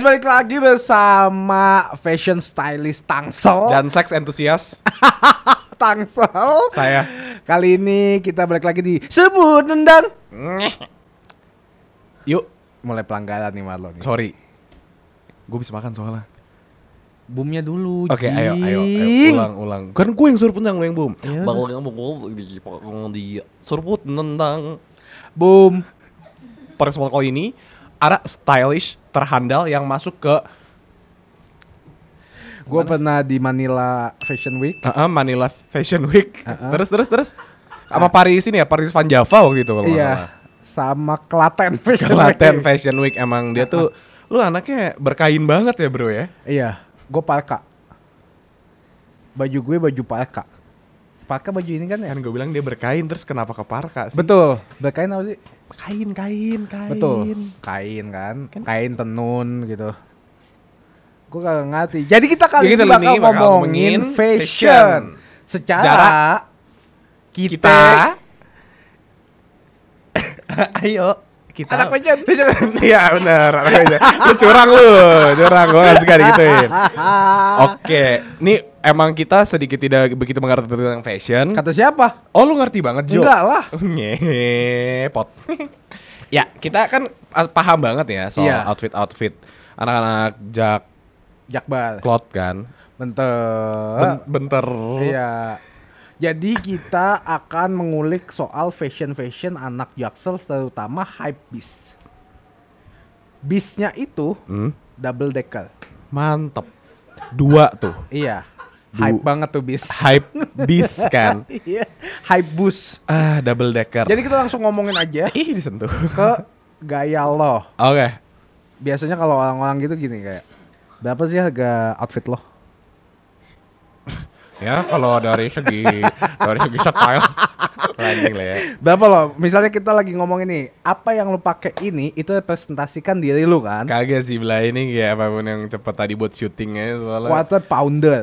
Guys, balik lagi bersama fashion stylist Tangsel. dan seks entusias Tangsel. saya. Kali ini kita balik lagi di Sebut Nendang. Yuk, Mulai pelanggaran nih Marlo nih. sorry. Gue bisa makan soalnya. Boomnya dulu. Oke, ayo, ayo, ayo, Jing. ulang, ulang. Kan gue yang suruh pendang, gue yang boom. Ya Bakal ngomong di di seruput nendang. Boom. Pada kesempatan kali ini ada stylish terhandal yang masuk ke Gue pernah di Manila Fashion Week. uh, Manila Fashion Week. Uh-uh. Terus, terus, terus. Sama Paris ini ya, Paris Van Java waktu itu kalau. Iya. Sama Klaten Fashion Klaten Week. Fashion Week emang dia tuh lu anaknya berkain banget ya bro ya Iya, gue parka. Baju gue baju parka. Parka baju ini kan ya? kan gue bilang dia berkain terus kenapa ke parka sih Betul. Berkain apa sih? kain kain kain Betul. Kain kan, kain tenun gitu. Gue kagak ngerti. Jadi kita kali kita ini bakal bakal ngomongin fashion. fashion. Secara, Secara kita, kita ayo kita Anak fashion. Iya benar anak lu curang lu curang gue gak suka digituin oke nih emang kita sedikit tidak begitu mengerti tentang fashion kata siapa? oh lu ngerti banget Jo Enggak lah. ngepot ya kita kan paham banget ya soal Iya. outfit outfit anak-anak jak Jakbar. cloth kan Bentar. Ben- bentar Iya. Jadi kita akan mengulik soal fashion-fashion anak Jaksel terutama hype beast. Beastnya itu Hmm, double decker. mantep dua tuh Iya. Du- Hype banget tuh bis. hype bis kan Iya. Hype bus. ah double decker Jadi kita langsung ngomongin aja ih disentuh ke gaya lo. oke Biasanya kalau orang-orang gitu gini kayak berapa sih harga outfit lo? ya kalau dari segi dari segi style anjing lah ya Berapa lo? Misalnya kita lagi ngomongin nih, apa yang lo pakai ini itu representasikan diri lu kan? kagak sih belah ini kayak apa pun yang cepet tadi buat syutingnya soalnya Quarter pounder.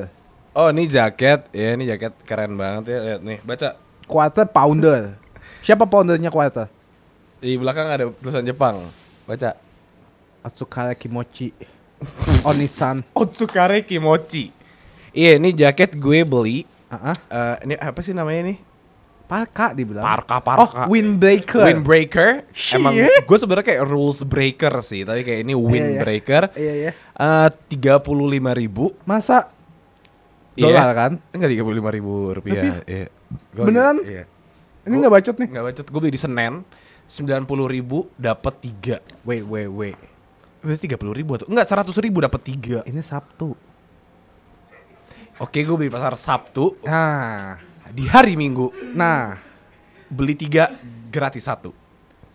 Oh ini jaket ya ini jaket keren banget ya lihat nih baca Quarter pounder. Siapa poundernya quarter? di belakang ada tulisan Jepang baca Atsukare Kimochi. Onisan. Otsukare Kimochi iya ini jaket gue beli Ah, ah. Eh, ini apa sih namanya nih Parka dibilang. Parka Oh, parka windbreaker. Windbreaker Shit. Emang gue sebenarnya kayak rules breaker sih Tapi kayak ini windbreaker Iya, iya. Tiga puluh lima ribu Masa Iya. Dolar kan? Enggak tiga puluh lima ribu rupiah iya. Gua- Beneran? Iya Ini nggak bacot nih. Enggak bacot Gue beli di Senen sembilan puluh ribu dapat tiga Wait, wait, wait. Berarti tiga puluh ribu atau Enggak seratus ribu dapat tiga Ini Sabtu. Oke gue beli pasar Sabtu Nah, Di hari Minggu nah, Beli tiga gratis satu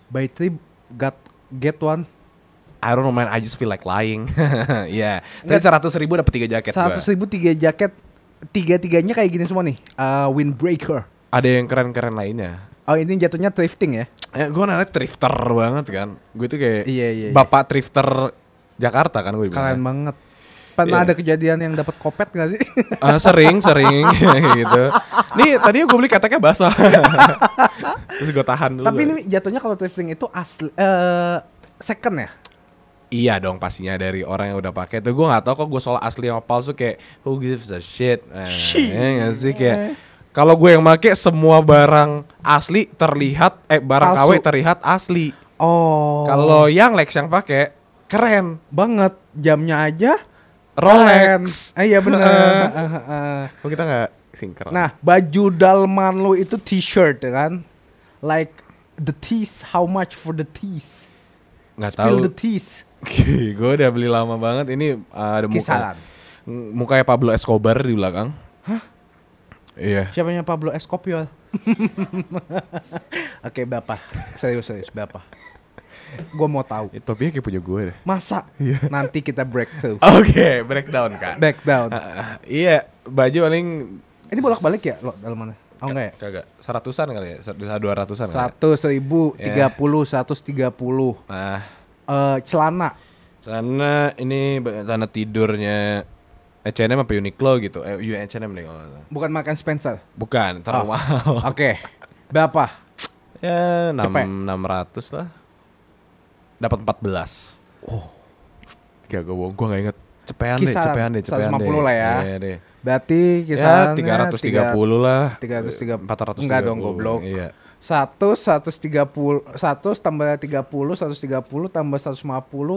buy three got get one. I don't know man I just feel like lying Iya Tapi seratus ribu dapat tiga jaket. Seratus ribu tiga jaket. Tiga tiganya kayak gini semua nih. Uh, windbreaker. Ada yang keren-keren lainnya Oh ini jatuhnya thrifting ya? Ya, gue namanya thrifter banget kan. Gue tuh kayak Iya, iya, iya. bapak thrifter Jakarta kan gue Keren banget. Pernah Iya. ada kejadian yang dapat kopet gak sih? Ah, sering, sering gitu. Nih tadi gue beli keteknya basah. Terus gue tahan dulu. Tapi ini jatuhnya kalau thrifting itu asli eh second ya? Iya dong pastinya dari orang yang udah pakai. Tuh gue nggak tahu kok gue soal asli sama palsu kayak who gives a shit. Eh, ya sih kayak kalau gue yang make semua barang asli terlihat eh barang. KW terlihat asli. Oh. Kalau yang Lex yang pakai keren. banget jamnya aja Rolex. Eh, iya benar. Kok kita nggak singker? Nah, baju dalman lu itu t-shirt ya kan? Like the tees, how much for the tees? nggak Spill tahu. the tees. Gue udah beli lama banget. Ini uh, ada muka, Kisaran. m- mukanya Pablo Escobar di belakang. Hah? Iya. Siapanya Pablo Escobar? Oke, berapa? Serius, serius, berapa? Gue mau tahu. Itu topinya kayak punya gue deh. Masa? Nanti kita breakthrough. Oke, breakdown kan. Back down. Ah, iya, baju paling Ini bolak-balik ya lo dalamannya? Oh enggak ya? kagak seratusan kali ya, dua ratusan. kali ya? Satu seribu Ya. tiga puluh seratus tiga puluh Nah, Eh, celana sana ini tanah tidurnya H&M apa Uniqlo gitu. Eh, H&M deh kalau bukan makan Spencer. Bukan, terlalu Oh. mahal. Oke. Berapa? Ya, enam enam ratus lah. Dapat 14. Oh. Gak gue bohong, gue gak inget. Cepean deh, Kisaran cepean deh, cepean 150 deh. lah ya. Iya deh. Berarti Ya, kisarannya 330 lah. 330. 430. Enggak dong, goblok. Iya. 100 130 100 tambah 30 130 tambah 150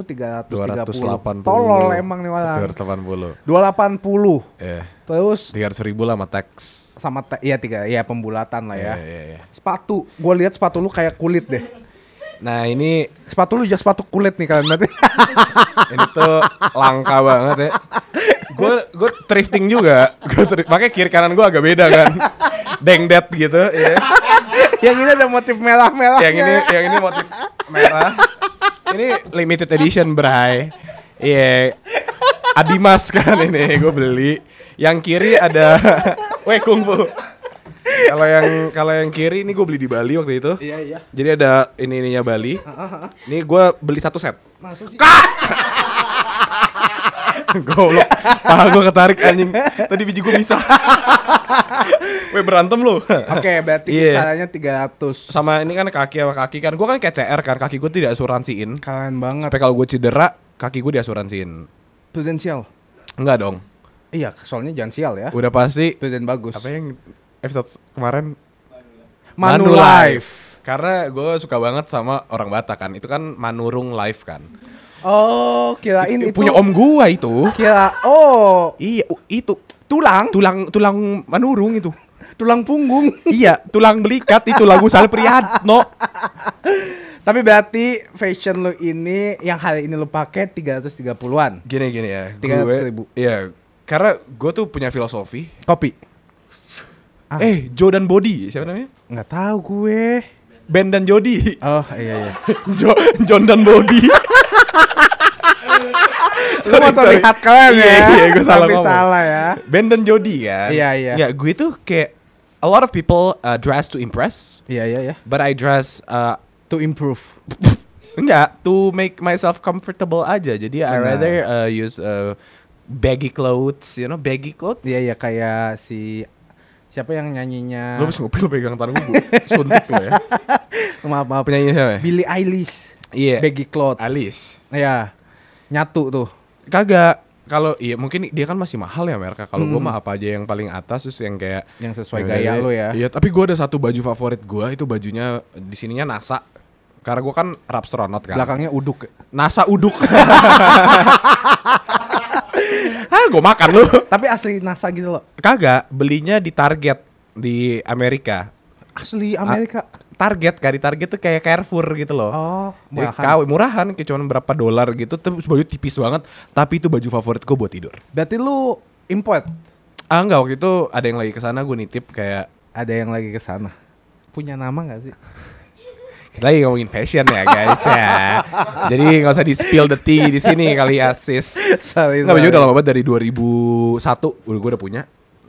330. 280. Tolol emang nih orang. 280. 280. Eh, Terus 300 ribu lah sama tax. sama te- iya tiga ya pembulatan lah ya. Iya, iya, iya. Sepatu, gue lihat sepatu lu kayak kulit deh. Nah ini Sepatu lu ya sepatu kulit nih kalian berarti. ini tuh langka banget ya. Gue gue thrifting juga. Gue thrift, makanya kiri kanan gue agak beda kan. Dengdet gitu. Ya. yang ini ada motif merah-merah. Yang ini yang ini motif merah. Ini limited edition bray. Iya. Adimas kan ini gue beli. Yang kiri ada Weh kungfu. Kalau yang kalau yang kiri ini gue beli di Bali waktu itu. Iya iya. Jadi ada ini ininya Bali. Ini gue beli satu set. Masuk sih. Goblok. Paha gue ketarik anjing. Tadi biji gue bisa. Weh berantem lu. Oke, berarti Iya. kisarannya 300. Sama ini kan kaki sama kaki kan. Gue kan kayak CR kan. Kaki gue tidak asuransiin. Keren banget. Sampai kalau gue cedera, kaki gue diasuransiin. Prudensial. Enggak dong. Iya, soalnya jangan sial ya. Udah pasti Pruden bagus. apa yang episode kemarin Manulife. Karena gue suka banget sama orang Batak kan. Itu kan Manurung Live kan. Oh, kirain itu Punya om gua itu. Kira oh, Iya, itu tulang, tulang tulang Manurung itu. tulang punggung. iya, tulang belikat itu lagu Sal Priyatno. Tapi berarti fashion lu ini yang hari ini lu pakai 330-an. Gini gini ya. 300 gue- ribu. Iya, karena gue tuh punya filosofi. Kopi. Ah. Eh, Joe dan Body, siapa namanya? Nggak tahu gue. Ben dan Jody. Oh, iya iya. Jo, John dan Body. Lu mau terlihat keren Iya, ya. iya, gue salah Tapi ngomong. salah ya. Ben dan Jody kan. Iya, iya. Ya, gue tuh kayak a lot of people uh, dress to impress, Iya iya iya. but I dress uh, To improve. enggak to make myself comfortable aja. Jadi I rather uh, use uh, baggy clothes, you know, baggy clothes. Iya iya kayak si siapa yang nyanyinya? Lo habis ngopi lo pegang tangan gue, suntik lo ya. maaf maaf. Penyanyi siapa? ya? Billie Eilish. Iya. Baggy cloth. Alice. Iya. Nyatu tuh. Kagak. Kalau iya mungkin dia kan masih mahal ya mereka. Kalau gua Hmm. mah apa aja yang paling atas terus yang kayak Yang sesuai Ya, gaya ya, lu ya. Iya, tapi gua ada satu baju favorit gua itu bajunya di sininya NASA. Karena gua kan rapstronaut kan. Belakangnya uduk. NASA uduk. ah, gua makan lu. Tapi asli NASA gitu loh. Kagak, belinya di Target di Amerika. Asli Amerika. Target di Target tuh kayak Carrefour gitu loh. Oh, Ya, murahan. KW murahan kayak cuma berapa dolar gitu terus baju tipis banget tapi itu baju favorit gue buat tidur Berarti lu import. ah enggak waktu itu ada yang lagi ke sana gue nitip kayak Ada yang lagi ke sana. Punya nama gak sih? kita lagi ngomongin fashion ya guys ya jadi nggak usah di spill the tea di sini kali ya sis Sorry, nggak baju udah lama banget dari 2001 udah gue udah punya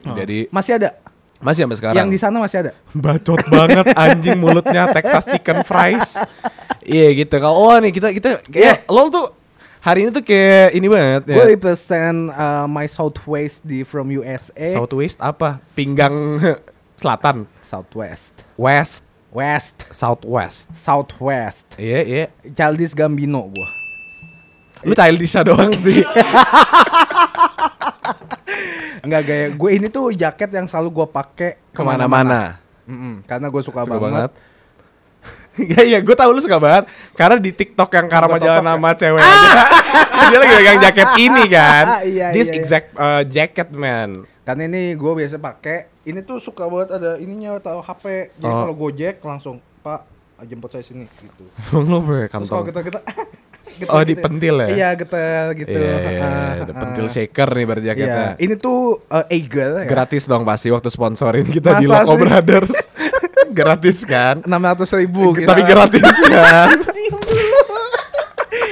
jadi Masih ada. Masih sampai sekarang Yang di sana masih ada. bacot banget anjing mulutnya Texas chicken fries iya gitu kalau oh nih kita kita kayak lo tuh hari ini tuh kayak ini banget ya. Gue represent uh, my southwest di from USA. Southwest apa? Pinggang selatan. Southwest. West. West. Southwest. Southwest. Iya, iya. Childish Gambino gua. Lu childish doang sih. Enggak gaya. Gue ini tuh jaket yang selalu gua pakai Ke mana-mana. Mm-mm, karena gue suka, Suka banget. banget. Iya, iya, gue tahu lu suka banget. Karena di TikTok yang Karama jalan ya? nama cewek aja, dia lagi pegang jaket ini kan. Iya, This iya, iya. exact uh, jacket man. Karena ini gue biasa pakai. Ini tuh suka banget ada ininya taruh HP. Jadi Oh. kalau Gojek langsung, Pak jemput saya sini gitu. lu pakai Terus kalau kantong. kita kita Oh, dipentil ya? Iya, getel gitu. Iya, iya, iya. Ah, pentil shaker nih berarti Iya. jaketnya. Ini tuh uh, Eagle ya. Gratis dong pasti waktu sponsorin kita di Masa Loco sih? Brothers. gratis kan? 600 ribu gitu. Tapi gratis kan?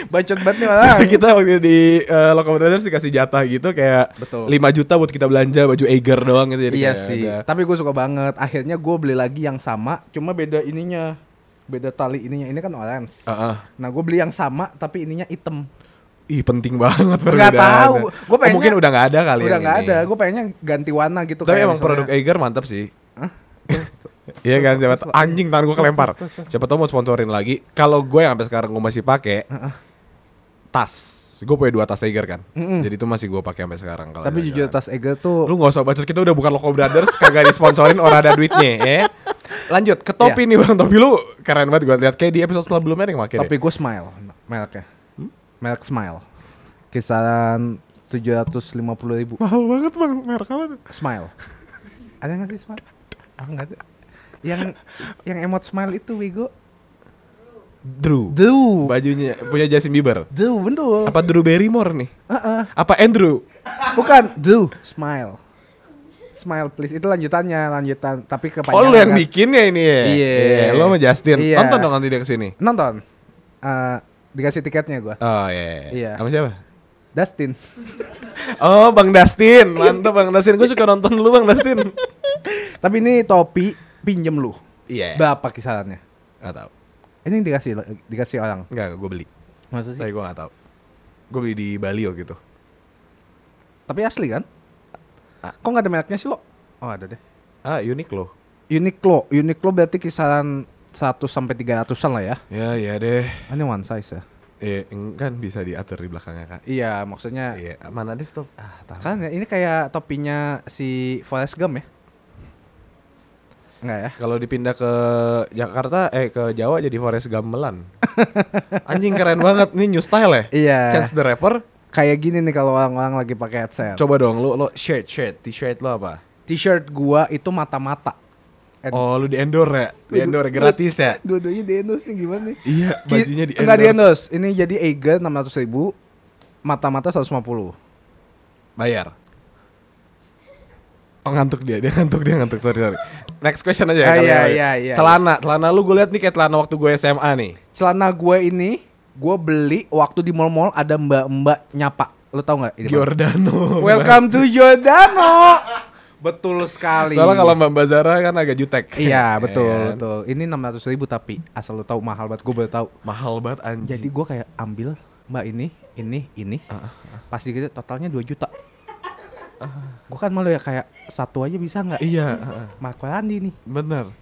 Bacot banget nih So, orang. kita waktu di uh, Loco Brothers dikasih jatah gitu kayak Betul. 5 juta buat kita belanja baju Eiger doang gitu jadi Iya sih. ada- Tapi gue suka banget. Akhirnya gue beli lagi yang sama. Cuma beda ininya. Beda tali ininya. Ini kan orange. Heeh. Nah gue beli yang sama tapi ininya hitam. Ih penting banget Nggak perbedaannya. tahu. Gua Oh, pengennya- mungkin udah nggak ada kali Udah nggak ada. Gue pengennya ganti warna gitu. Tapi kayak emang misalnya- produk Eiger mantap sih. Iya kan siapa tahu- anjing tangan gue kelempar. Siapa tau mau sponsorin lagi. Kalau gue yang sampai sekarang gue masih pakai tas Gue punya dua tas Eiger kan. Jadi itu masih gue pakai sampai sekarang kalau Tapi jujur tas Eger tuh Lu gak usah bacot kita udah bukan Loko Brothers kagak disponsorin orang ada duitnya ya. Lanjut ke topi nih Bang. Topi lu keren banget gue lihat kayak di episode sebelumnya yang pakai. Tapi gue Smile mereknya. Merek Smile. Kisaran 750 ribu. Mahal banget Bang, merek apa tuh? Smile. ada nggak sih Smile? Ah nggak ada. Yang yang emot Smile itu Wigo. Drew. Drew. Bajunya punya Justin Bieber. Drew betul. Apa Drew Barrymore nih? Heeh. Apa Andrew? Bukan Drew. Smile. Smile please. Itu lanjutannya, lanjutan. Tapi kepanjangan. Oh lu yang kan. bikinnya ini ya? Iya. Lu sama Justin. Iya. Nonton dong nanti dia ke sini. Nonton. Eh, dikasih tiketnya gue. Oh iya. iya. Iya. Sama siapa? Dustin. Oh Bang Dustin. Mantap Bang Dustin. Gue suka nonton lu Bang Dustin. Tapi ini topi pinjem lu. Iya. Berapa kisarannya? Gak tau. Ini dikasih dikasih orang. Enggak, gue beli. Masa Tapi gue gak tau. Gue beli di Bali waktu itu. Tapi asli kan? Kok nggak ada mereknya sih lo? Oh ada deh. Ah unik loh. Uniqlo, Uniqlo berarti kisaran 1 sampai 300-an lah ya. Ya iya deh. Ini one size ya. Iya kan bisa diatur di belakangnya kak. Iya, maksudnya Iya. Mana deh stop. Ah tahu. kan ya, ini kayak topinya si Forrest Gump ya? Enggak ya? Kalau dipindah ke Jakarta, eh ke Jawa jadi Forest Gamelan. Anjing keren banget nih new style ya. Iya. Chance the Rapper. Kayak gini nih kalau orang-orang lagi pakai headset. Coba dong lu lo shirt shirt t-shirt lo apa? T-shirt gua itu mata-mata. Oh lu di endorse ya? Di endorse gratis ya? Dua-duanya di endorse nih gimana nih? Iya, bajunya di Enggak di endorse. endorse. Ini jadi Eiger 600 ribu. Mata-mata 150. Bayar. Oh ngantuk dia, dia ngantuk, dia ngantuk, sorry sorry Next question aja Ah, kali iya, ya. iya, iya. Celana, celana lu gue liat nih kayak celana waktu gue SMA nih Celana gue ini gue beli waktu di mall-mall ada mbak-mbak nyapa. Lo tau nggak? Giordano Welcome to Giordano. betul sekali. Soalnya kalau Mbak Mbak Zara kan agak jutek Iya betul Iya kan? betul. Ini 600 ribu tapi asal lo tahu mahal banget. Gue baru tahu. Mahal banget anjing Jadi gue kayak ambil mbak ini, ini, ini. Ah, Pas dikit totalnya 2 juta. gue kan malu ya kayak satu aja bisa nggak? Iya. Marco Randi nih, bener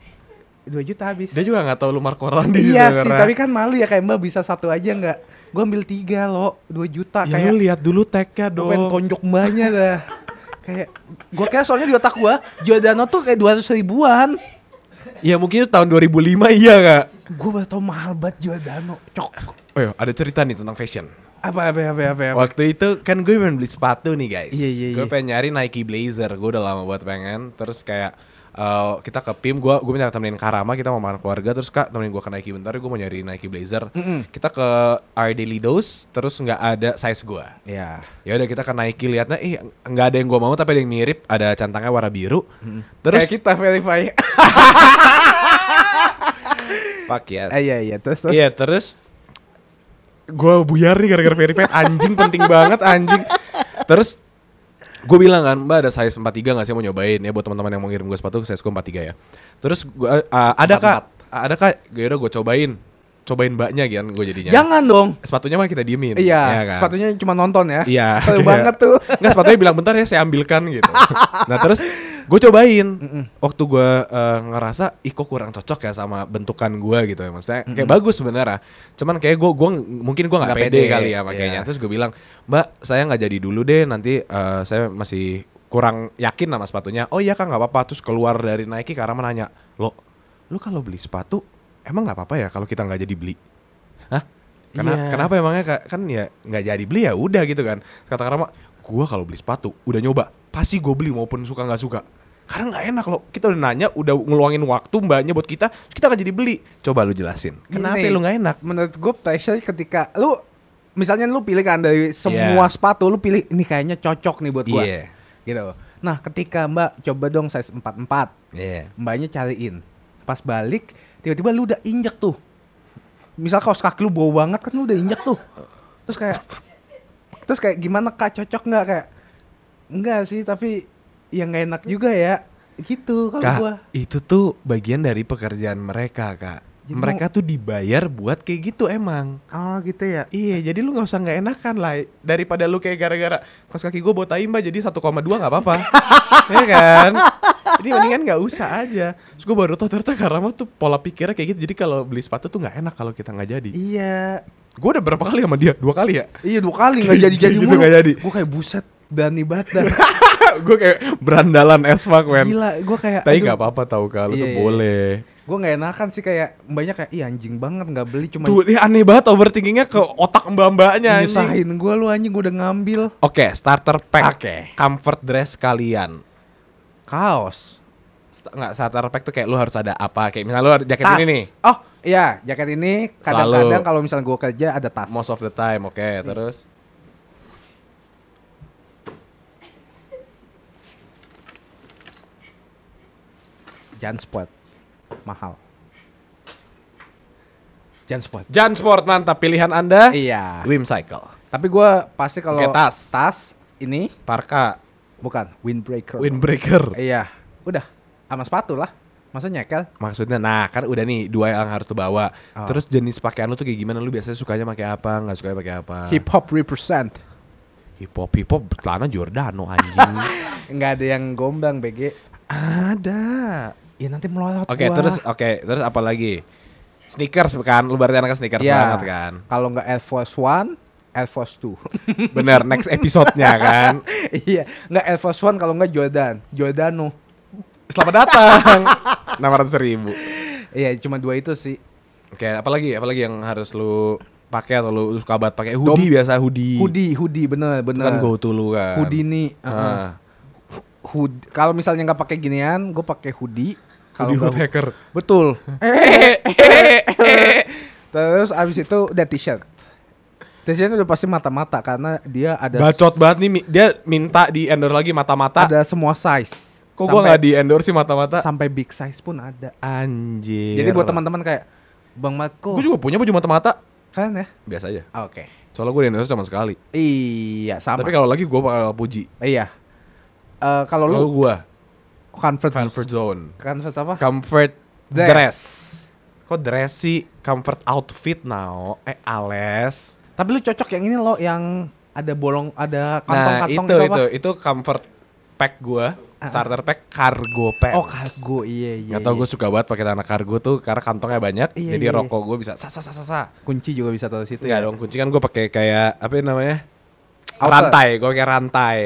2 juta habis. Dia juga gak tahu lu Marco Randi iya sih, tapi kan malu ya kayak mbak bisa satu aja nggak? Gue ambil tiga loh, 2 juta Ya kayak lu lihat dulu tagnya Gue pengen dong tonjok mbaknya dah Kayak Gue kira soalnya di otak gue Giordano tuh kayak 200 ribuan Ya mungkin itu tahun 2005 iya gak? Gue baru tau mahal banget Giordano Cok Oh iya, ada cerita nih tentang fashion Apa apa apa apa, apa. Waktu itu kan gue pengen beli sepatu nih guys Iya, iya, Gue iya. pengen nyari Nike Blazer Gue udah lama buat pengen Terus kayak eh, kita ke PIM gue gue minta temenin Karama kita mau makan keluarga terus kak temenin gue ke Nike bentar gue mau nyari Nike Blazer. Kita ke Our Daily Dose terus nggak ada size gue Ya ya udah kita ke Nike liatnya ih nggak ada yang gue mau tapi ada yang mirip ada centangnya warna biru. Terus Kayak kita verify. Fuck yes. Ah, Iya iya. Terus terus? Iya terus gue buyar nih gara-gara verified anjing penting banget anjing. Terus gue bilang kan mbak ada size 43 gak sih mau nyobain ya buat teman-teman yang mau ngirim gue sepatu size gue 43 ya. Terus gua uh, ada kak ada kak ya udah gue cobain cobain mbaknya kan gue jadinya. Jangan dong Sepatunya mah kita diemin. Iya ya kan? Sepatunya cuma nonton ya Iya. Seru kayak- banget tuh Nggak sepatunya bilang bentar ya saya ambilkan gitu. nah terus gue cobain. Waktu gue eh, ngerasa ih kok kurang cocok ya sama bentukan gue gitu ya maksudnya kayak bagus sebenarnya. Cuman kayak gue gua mungkin gue nggak pede, pede, kali ya makanya. iya. Terus gue bilang mbak saya nggak jadi dulu deh nanti eh, saya masih kurang yakin sama sepatunya. Oh iya kan nggak apa-apa. Terus keluar dari Nike karena menanya lo lu kalau beli sepatu emang nggak apa-apa ya kalau kita nggak jadi beli. Hah? Kena, Iya. Kenapa emangnya Kak? kan ya nggak jadi beli ya udah gitu kan. Kata Karama, gua kalau beli sepatu udah nyoba pasti gue beli maupun suka nggak suka. Karena nggak enak loh. Kita udah nanya, udah ngeluangin waktu mbaknya buat kita, kita nggak jadi beli. Coba lu jelasin. Kenapa Gini, lu nggak enak? Menurut gue pressure ketika Lu Misalnya lu pilih kan dari semua Iya. sepatu Lu pilih ini kayaknya cocok nih buat gue Iya. Gitu Nah ketika mbak coba dong size 44 Iya. mbaknya cariin pas balik tiba-tiba lu udah injek tuh misal kaos kaki lu bau banget kan lu udah injek tuh terus kayak terus kayak gimana kak cocok nggak kayak enggak sih tapi yang nggak enak juga ya gitu kalau gua itu tuh bagian dari pekerjaan mereka, Kak. Jadi mereka tuh dibayar buat kayak gitu emang. oh gitu ya Iya, jadi lu nggak usah nggak enakan lah daripada lu kayak gara-gara kaos kaki gue bawa tai mbak jadi 1,2 nggak apa-apa, ya kan? Jadi mendingan nggak usah aja. Terus gue baru tau ternyata karena tuh pola pikirnya kayak gitu. Jadi kalau beli sepatu tuh nggak enak kalau kita nggak jadi. iya Gue udah berapa kali sama dia? Dua kali ya? Iya dua kali nggak jadi jadi Gitu nggak jadi. Gue kayak buset berani banget dah. gue kayak berandalan as fuck, men. Gila, gue kayak. Tapi gak apa-apa tau kalau Iya, tuh iya. boleh. Gue nggak enakan sih kayak mbaknya kayak iya anjing banget nggak beli cuma Tuh, ini aneh banget overthinkingnya ke otak mbak-mbaknya nyusahin gue lu anjing gue udah ngambil Oke, starter pack. Oke. Comfort dress kalian. kaos. Nggak, starter pack tuh kayak lu harus ada apa? Kayak misalnya lu ada jaket Tas. ini nih. Oh iya jaket ini kadang-kadang kalau misalnya gue kerja ada tas. Most of the time, oke. Terus Jansport mahal. Jansport. Jansport mantap pilihan Anda. Iya. Wim Cycle. Tapi gue pasti kalau Oke, tas. tas ini Parka, bukan windbreaker. windbreaker. Iya. Udah sama sepatu lah. Masa nyekel? Maksudnya, nah kan udah nih dua yang harus tuh bawa. Oh. Terus jenis pakaian lu tuh kayak gimana? Lu biasanya sukanya pakai apa? Nggak sukanya pakai apa? Hip hop represent. hip hop, hip hop celana Giordano anjing. Nggak ada yang gombang BG. Ada. Ya nanti melorot Oke, gua. terus oke, terus apa lagi? Sneakers kan? Lu berarti anak sneakers Iya. banget kan? Kalau nggak Air Force One, Air Force Two. Bener, next episode-nya kan. iya, nggak Air Force One kalau nggak Jordan, Jordano. Selamat datang. 600 ribu. Iya, cuma dua itu sih. Oke, apalagi apalagi yang harus lu pakai atau lu suka banget pakai hoodie biasa hoodie. Hoodie, hoodie bener Itu bener. kan go to lu kan. Hoodie nih. Ah. Hood- Kalau misalnya nggak pakai ginian, gue pakai hoodie. Kalau Hoodie hood hacker. Betul. Terus abis itu udah t-shirt. T-shirt udah pasti mata-mata karena dia ada Bacot banget nih dia minta di endorse lagi mata-mata. ada semua size. Kok Sampai- nggak di endorse sih mata-mata? sampai big size pun ada. Anjir. Jadi buat teman-teman kayak Bang Marco, Gue juga punya baju mata-mata. kan ya? Biasa aja. Ah, Oke. Soalnya gue di endorse cuma sekali. Iya, sama. Tapi kalau lagi gue bakal puji. iya. Eh, kalau lu gue comfort comfort zone. comfort apa? Comfort Dress. dress. Kok dress sih? Comfort outfit now. Eh, ales. Tapi lu cocok yang ini loh yang ada bolong, ada Nah, kantong-kantong itu apa? itu itu comfort pack gue. Starter pack cargo pants. Oh, kargo. Iya, iya. Gak tau iya. gue suka banget pakai tanah kargo tuh karena kantongnya banyak. Iya, jadi iya, rokok gue bisa sa sa sa sa. kunci juga bisa taruh situ. Enggak ya? dong, kunci kan gue pakai kayak apa namanya? Outer. Rantai, gue pakai rantai.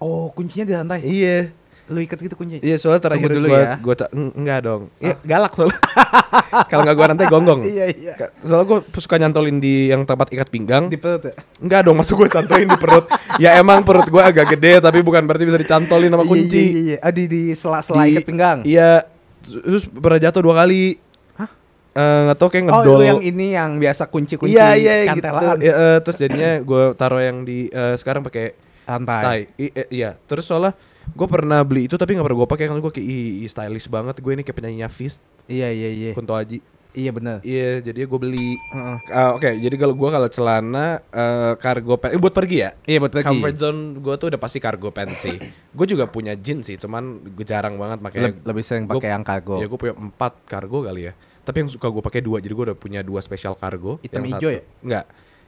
Oh, kuncinya di lantai. Iya. Lu ikat gitu kunci. Iya soalnya terakhir Tunggu dulu gue ya. gue enggak dong. Iya galak soalnya. Kalau nggak gue rantai gonggong. Iya, iya. Soalnya gue suka nyantolin di yang tempat ikat pinggang. Di perut ya? Enggak dong, masuk gue cantolin di perut. ya emang perut gue agak gede tapi bukan berarti bisa dicantolin sama Iya, kunci. Iya, iya, iya. Ah, di, di sela-sela ikat pinggang. Iya. Terus pernah jatuh dua kali. Hah? Eh, nggak tahu kayak Oh, ngedol. itu yang ini yang biasa kunci-kunci Iya iya gitu. kantelan. Ya, eh, terus jadinya gue taruh yang di eh, sekarang pakai Rantai. stay. I- eh, iya. Terus soalnya gue pernah beli itu tapi nggak pernah gue pakai karena gue kayak ih, ih, stylish banget gue ini kayak penyanyinya Fist Iya, iya, iya. Kunto Aji. Iya benar. Iya, jadi gue beli. Heeh. Ah, Oke, jadi kalau gue kalau celana eh, cargo pants, eh, buat pergi ya. Iya buat pergi. Comfort zone gue tuh udah pasti cargo pants sih. gue juga punya jeans sih, cuman gue jarang banget makanya. Leb- lebih sering pakai yang cargo. Ya gue punya empat cargo kali ya. Tapi yang suka gue pakai dua, jadi gue udah punya dua special cargo. Hitam hijau ya? Enggak,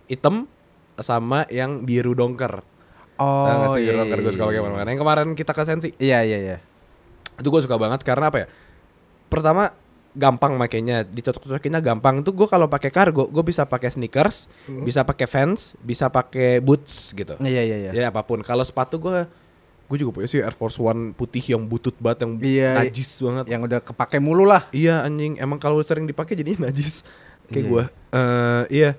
hitam sama yang biru dongker. Oh, Tahu nggak sih iya, biru dongker iya, gue suka pakai iya. mana-mana. Yang kemarin kita ke Sensi, Iya, iya, iya. itu gue suka banget karena apa ya? Pertama gampang makainya dicocok-cocokinnya gampang itu gue kalau pakai cargo gue bisa pakai sneakers bisa pakai Vans bisa pakai boots gitu Iya, iya, iya. ya apa pun kalau sepatu gue gue juga punya sih Air Force One putih yang butut banget yang Iya, najis banget Yang udah kepake mulu lah. iya anjing emang kalau sering dipakai jadinya najis kayak Iya. gue Eh, iya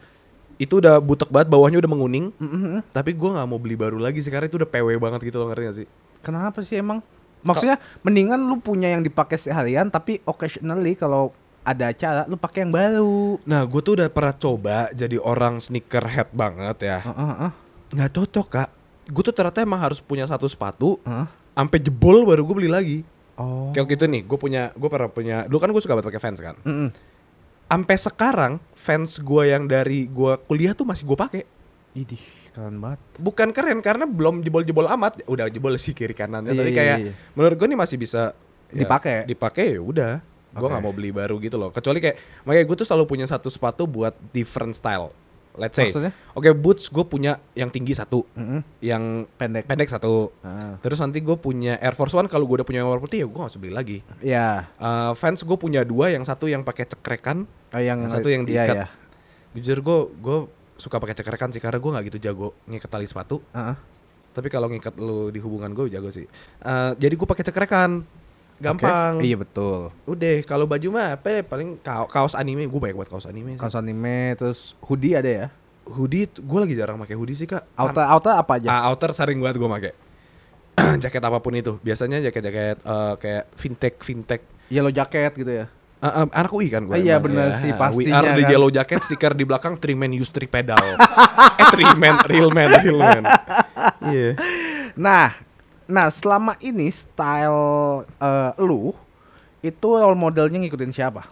itu udah butek banget bawahnya udah menguning Mm-mm. tapi gue nggak mau beli baru lagi sih karena itu udah PW banget gitu loh ngerti gak sih Kenapa sih emang? Maksudnya mendingan lu punya yang dipakai seharian tapi occasionally kalau ada acara lu pakai yang baru. nah gue tuh udah pernah coba jadi orang sneakerhead banget ya Heeh, heeh. nggak cocok kak gue tuh ternyata emang harus punya satu sepatu sampai jebol baru gue beli lagi Oh. kayak waktu itu nih gue punya gue pernah punya dulu kan gue suka banget pakai fans kan Mm-mm. Sampai sekarang fans gue yang dari gue kuliah tuh masih gue pakai Idih, keren banget. bukan keren karena belum jebol-jebol amat udah jebol sih kiri kanannya Iya, tapi iya, kayak iya. menurut gue nih masih bisa ya, Dipakai. dipakai ya udah gue Oke. nggak mau beli baru gitu loh kecuali kayak makanya gue tuh selalu punya satu sepatu buat different style let's say Maksudnya? oke boots gue punya yang tinggi satu Mm-mm. yang Pendek. pendek satu Ah. terus nanti gue punya Air Force One kalau gue udah punya yang warna putih ya gue gak usah beli lagi Iya. Eh, fans gue punya dua yang satu yang pakai cekrekan Oh, yang, Yang satu yang iya, diikat. iya. jujur gue gue suka pakai cekrekan sih karena gue nggak gitu jago ngikat tali sepatu Heeh. tapi kalau ngikat lu di hubungan gue jago sih Eh, jadi gue pakai cekrekan gampang Oke. Iya betul. udah kalau baju mah apa ya, paling ka- kaos anime gue banyak buat kaos anime sih. Kaos anime terus hoodie ada ya? hoodie gue lagi jarang pakai hoodie sih kak Outer outer apa aja? Ah, outer sering banget gue pakai jaket apa pun itu biasanya jaket-jaket eh, kayak fintech fintech Yellow jacket gitu ya. Ah, ah, anak UI kan gue Iya, bener sih, We pastinya are the kan. yellow jacket stiker di belakang three man use three pedal Eh three man Real man Real man Iya Nah, nah selama ini style eh, lu itu role modelnya ngikutin siapa?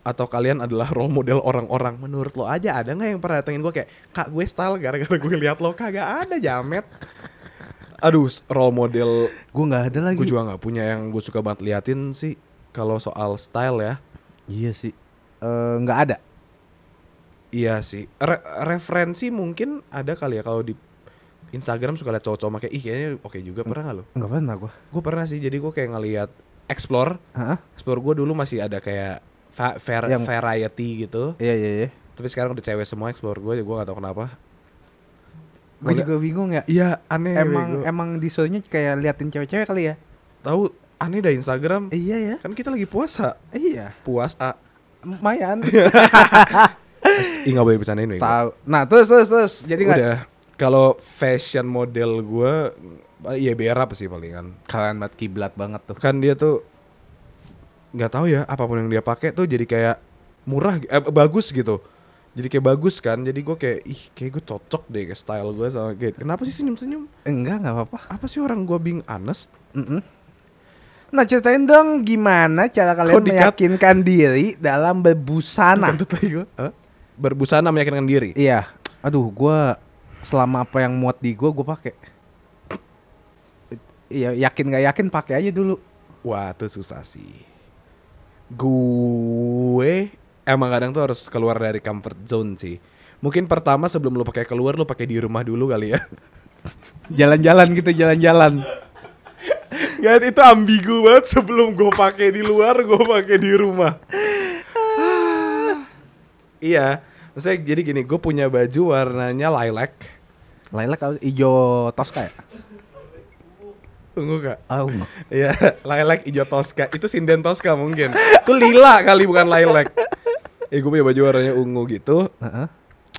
Atau kalian adalah role model orang-orang Menurut lo aja ada gak yang pernah datengin gue kayak Kak gue style gara-gara gue lihat lo Kagak ada jamet Aduh role model Gue nggak ada lagi. Gue juga gak punya yang gue suka banget liatin sih Kalau soal style ya Iya sih. Eh, Nggak ada. Iya sih. Re- referensi mungkin ada kali ya kalau di Instagram suka liat cowok-cowok pakai ih kayaknya oke juga pernah gak lo? Nggak pernah gue. Gue pernah sih. Jadi gue kayak ngeliat explore. Hah? Explore gue dulu masih ada kayak var- Yang- variety gitu. Iya iya iya. Tapi sekarang udah cewek semua explore gue. Gue gak tahu kenapa. Gue juga bingung ya. Iya aneh. Emang bego. emang disuruhnya kayak liatin cewek-cewek kali ya? tahu aneh dah Instagram. Iya ya. Kan kita lagi puasa. Iya. Puasa. Lumayan. Ih gak boleh bercandain. Tahu. Nah terus terus terus. Jadi nggak. Udah. Kalau fashion model gue, iya berap sih palingan. Kalian banget kiblat banget tuh. kan dia tuh nggak tahu ya apa pun yang dia pakai tuh jadi kayak murah eh, bagus gitu jadi kayak bagus kan jadi gue kayak ih kayak gue cocok deh ke style gue sama kayak kenapa sih senyum senyum Enggak nggak apa-apa. apa sih orang gue being honest Mm-mm. Nah ceritain dong gimana cara kalian dikat? meyakinkan diri dalam berbusana. Gue Hah? berbusana meyakinkan diri Iya. Aduh, gua selama apa yang muat di gua gua pakai. Iya, yakin nggak yakin pakai aja dulu. wah tuh susah sih gue emang kadang tuh harus keluar dari comfort zone sih mungkin pertama sebelum lo pakai keluar lo pakai di rumah dulu kali ya Jalan-jalan gitu, jalan-jalan. Gak itu ambigu banget sebelum gue pakai di luar gue pakai di rumah. iya, maksudnya jadi gini, gue punya baju warnanya lilac, Lilac harus hijau toska ya? ungu kak. Oh, Iya, lilac hijau Tosca. Itu sinden Tosca mungkin. Itu lila kali bukan lilac. Ya gue punya baju warnanya ungu gitu. Heeh.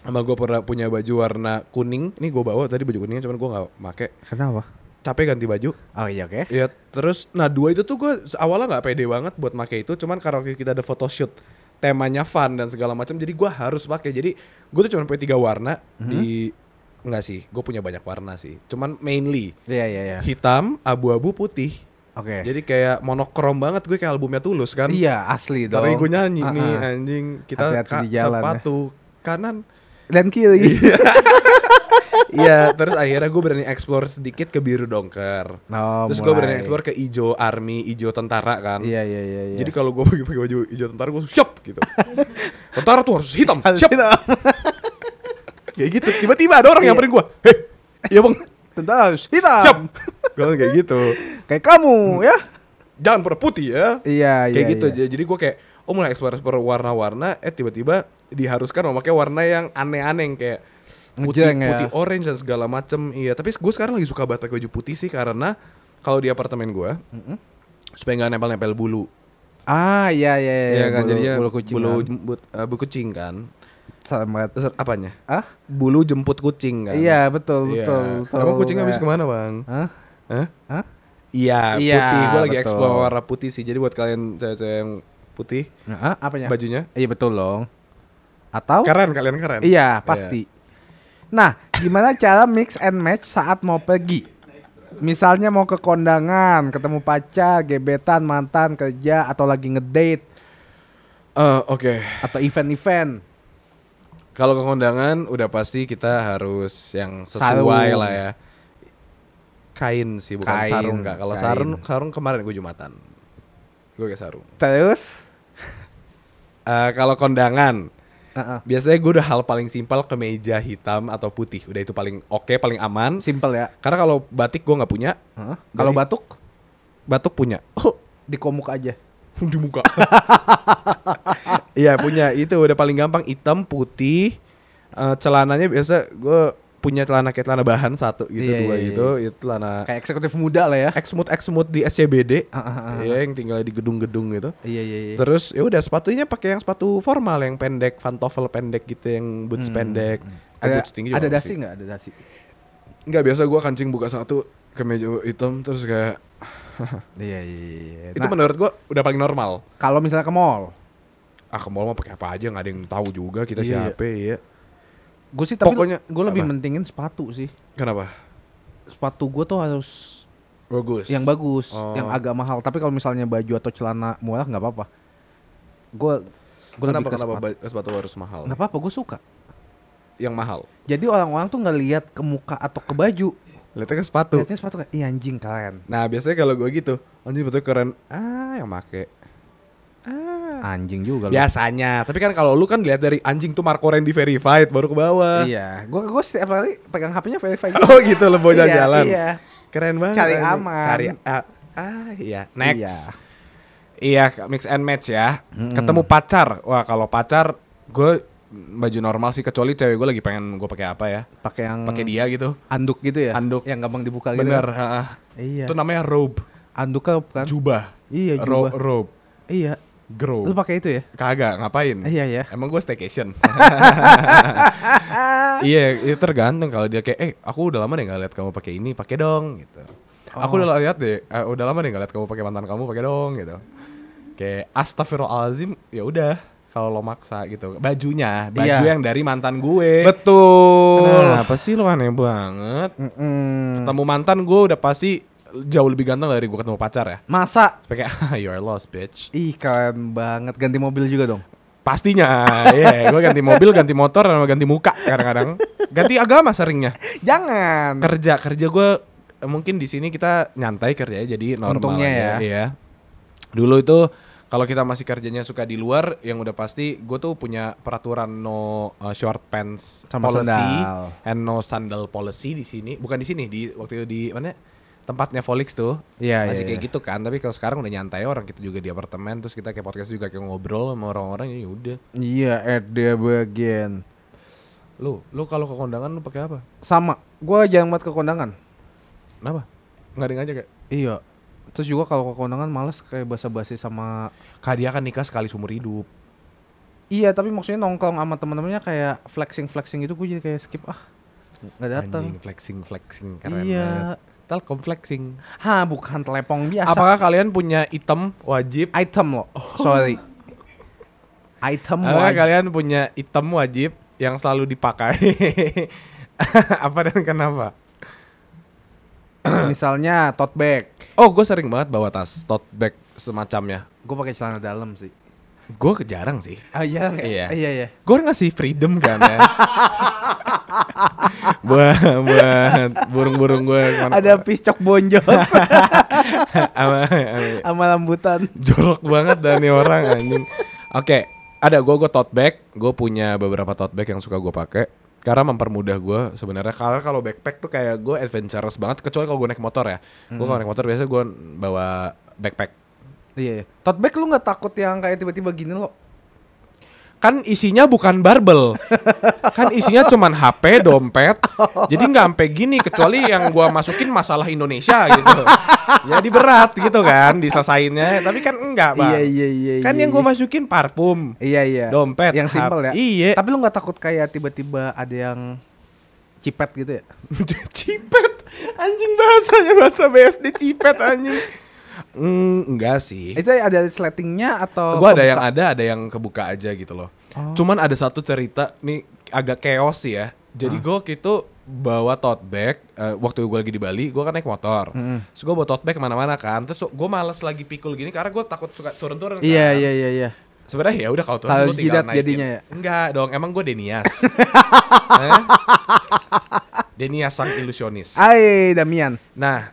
Sama gue pernah punya baju warna kuning. Ini gue bawa tadi baju kuningnya cuman gue nggak make. Kenapa? Capek ganti baju. Oh iya oke. Ya terus nah dua itu tuh gue awalnya nggak pede banget buat make itu cuman karena kita ada photoshoot temanya fun dan segala macam jadi gue harus pakai jadi gue tuh cuma punya tiga warna di nggak sih gue punya banyak warna sih cuman mainly Iya iya iya. hitam abu-abu putih Oke. jadi kayak monokrom banget gue kayak albumnya tulus kan Iya, asli dong. tapi gue nyanyi nih ah. anjing kita Hati-hati ka- di jalan ya. sepatu kanan Dan kiri. Iya, terus akhirnya gue berani explore sedikit ke biru dongker. Oh, terus gue berani explore ke ijo army, ijo tentara kan. Iya iya iya iya. Jadi kalau gue pakai pakai baju ijo tentara gue siap gitu. tentara tuh harus hitam, siap. Kayak gitu. Tiba-tiba ada orang Iya. nyamperin gue. Hei, iya bang, Tentu harus hitam. siap. gue kayak gitu. Kayak kamu ya. Jangan pernah putih ya. Iya iya. kayak gitu. iya. Jadi gue kayak oh mulai explore explore warna-warna. Eh tiba-tiba diharuskan memakai warna yang aneh-aneh yang kayak putih, ya. putih orange dan segala macem iya tapi gue sekarang lagi suka banget pakai baju putih sih karena kalau di apartemen gue supaya nggak nempel-nempel bulu Ah iya iya iya. Iya kan bulu- jadinya bulu kucing. bulu kan. jemput eh, bulu kucing kan Sama apanya Ah? bulu jemput kucing kan Iya betul Iya. betul. betul. Emang kucing habis ke mana bang Hah? Hah? Hah? Iya, Iya, putih. Gue lagi explore warna putih sih. Jadi buat kalian cewek-cewek yang putih, Ah, apanya? bajunya Iya betul dong. Atau? keren kalian keren. Iya pasti. Nah, gimana cara mix and match saat mau pergi? Misalnya mau ke kondangan, ketemu pacar, gebetan, mantan, kerja, atau lagi ngedate, Eh, Oke. atau event-event. Kalau ke kondangan udah pasti kita harus yang sesuai Sarung. lah ya. Kain sih bukan Kain, sarung kak. Kalau sarung sarung kemarin gue jumatan. Gue kayak sarung. Terus? Eh, kalau kondangan Heeh. biasanya gue udah hal paling simpel kemeja hitam atau putih. Udah itu paling oke paling aman. Simple ya. Karena kalau batik gue nggak punya. Heeh. Kalau batuk Batuk punya. Oh, di komuk aja. di muka. Iya punya itu udah paling gampang hitam putih Eh, celananya biasa gue punya celana kayak celana bahan satu gitu Iya, dua iya, gitu itu celana Kayak eksekutif muda lah ya. Exmut Exmut di SCBD Ah, ah, ah, ya yang tinggal di gedung-gedung gitu Iya iya iya. terus ya udah sepatunya pakai yang sepatu formal yang pendek pantofel pendek gitu yang boots Hmm. pendek Eh, Ada boots tinggi juga ada dasi nggak? Ada dasi. Nggak biasa gue kancing buka satu kemeja hitam terus kayak Iya iya iya. itu Nah, menurut gue udah paling normal kalau misalnya ke mall, ah ke mall mau pakai apa aja nggak ada yang tahu juga kita Iya, iya. siapa ya gue sih tapi Pokoknya- gue lebih apa? mentingin sepatu sih. kenapa Sepatu gue tuh harus bagus yang bagus, Oh. yang agak mahal. Tapi kalau misalnya baju atau celana murah nggak apa-apa. Gue gue lebih kenapa ke kenapa sepatu. sepatu harus mahal Nggak apa-apa, gue suka. yang mahal Jadi orang-orang tuh nggak lihat ke muka atau ke baju, lihatnya ke sepatu lihatnya sepatu kayak, iya anjing keren. nah biasanya kalau gue gitu anjing betul keren ah yang make Anjing juga lu. biasanya tapi kan kalau lu kan lihat dari anjing tuh Marco Randy verified baru ke bawah Iya, gue gue setiap kali pegang HP-nya verify oh gitu lo bawa Iya, jalan Iya. keren banget Cari aman. cari ah, ah iya next Iya. iya mix and match ya Mm-mm. ketemu pacar wah kalau pacar gue baju normal sih kecuali cewek gue lagi pengen gue pakai apa ya Pakai yang pakai dia gitu anduk gitu ya? Anduk. Yang gampang dibuka gitu. bener kan? ha-ha. Iya. itu namanya robe Anduk kan? jubah Iya, Ro- jubah. robe Iya. Grow Lu pakai itu ya? kagak ngapain Iya ya. Emang gue staycation. iya, itu tergantung kalau dia kayak, eh, aku udah lama deh nggak lihat kamu pakai ini, pakai dong, gitu. Aku Oh. udah lihat deh, eh, udah lama deh nggak lihat kamu pakai mantan kamu, pakai dong, gitu. Kayak astagfirullahalazim, ya udah kalau lo maksa gitu. Bajunya, baju Iya. yang dari mantan gue. Betul. Kenapa sih lo aneh banget? Mm-mm. Ketemu mantan gue udah pasti jauh lebih ganteng dari gue ketemu pacar ya. Masa? Kayak, you are lost, bitch. Ih keren banget ganti mobil juga dong. Pastinya, iya. gue ganti mobil, ganti motor, sama ganti muka kadang-kadang. Ganti agama seringnya. Jangan. Kerja, kerja gue mungkin di sini kita nyantai kerjanya jadi normal Untungnya aja, ya. Iya. Dulu itu kalau kita masih kerjanya suka di luar, yang udah pasti gue tuh punya peraturan no uh, short pants Sama policy sandal. and no sandal policy di sini. Bukan di sini, di waktu itu di mana? Tempatnya Volix tuh. Iya, masih iya, kayak iya. gitu kan. Tapi kalau sekarang udah nyantai orang kita juga di apartemen terus kita kayak podcast juga kayak ngobrol sama orang-orang ya udah. Iya, ada bagian. Lu, lu kalau ke kondangan lu pakai apa? Sama. Gua jarang banget ke kondangan. Kenapa? Yang ngajak ya? Iya. Terus juga kalau ke kondangan males kayak basa-basi sama Kak dia kan nikah sekali seumur hidup. Iya, tapi maksudnya nongkrong sama teman-temannya kayak flexing-flexing gitu gue jadi kayak skip ah. Nggak datang. Flexing flexing keren Iya. banget. Telkom flexing. Ha, bukan telepon biasa. Apakah kalian punya item wajib? item lo? Sorry. Item Apakah wajib. kalian punya item wajib yang selalu dipakai? Apa dan kenapa? Misalnya tote bag. Oh, gue sering banget bawa tas tote bag semacamnya. Gue pakai celana dalam sih. Gue jarang sih. Ah iya nggak? Iya. Iya iya. Gue ngasih freedom kan ya. buat buat burung-burung gue Ada piscok bonjol sama, sama- rambutan. jorok banget dan nih orang anjing. Oke, ada gue gue tote bag, gue punya beberapa tote bag yang suka gue pakai karena mempermudah gue sebenarnya karena kalau backpack tuh kayak gue adventurous banget kecuali kalau gue naik motor ya gue kalau naik motor biasanya gue bawa backpack Iya. iya. Tote bag lu nggak takut yang kayak tiba-tiba gini lo? Kan isinya bukan barbel kan isinya cuman HP dompet jadi nggak sampai gini kecuali yang gua masukin masalah Indonesia gitu jadi berat gitu kan diselesainnya tapi kan enggak bang iya iya. kan iya, yang gua iya. masukin parfum Iya iya. dompet Yang simpel ya. iya Tapi lu nggak takut kayak tiba-tiba ada yang cipet gitu ya? cipet anjing bahasanya bahasa BSD cipet anjing Mm, enggak sih Itu ada sletingnya atau? gue ada yang ada ada yang kebuka aja gitu loh Oh. cuman ada satu cerita nih agak chaos sih ya jadi gue waktu itu bawa tote bag eh, waktu gue lagi di Bali gue kan naik motor Mm-mm. terus gue bawa tote bag ke mana-mana kan terus gue males lagi pikul gini karena gue takut suka turun-turun kan. Iya iya iya iya. sebenarnya ya udah kalau turun lu tinggal naikin jadinya ya? enggak dong emang gue Denias Eh? Denias sang ilusionis Ai Damian. Nah,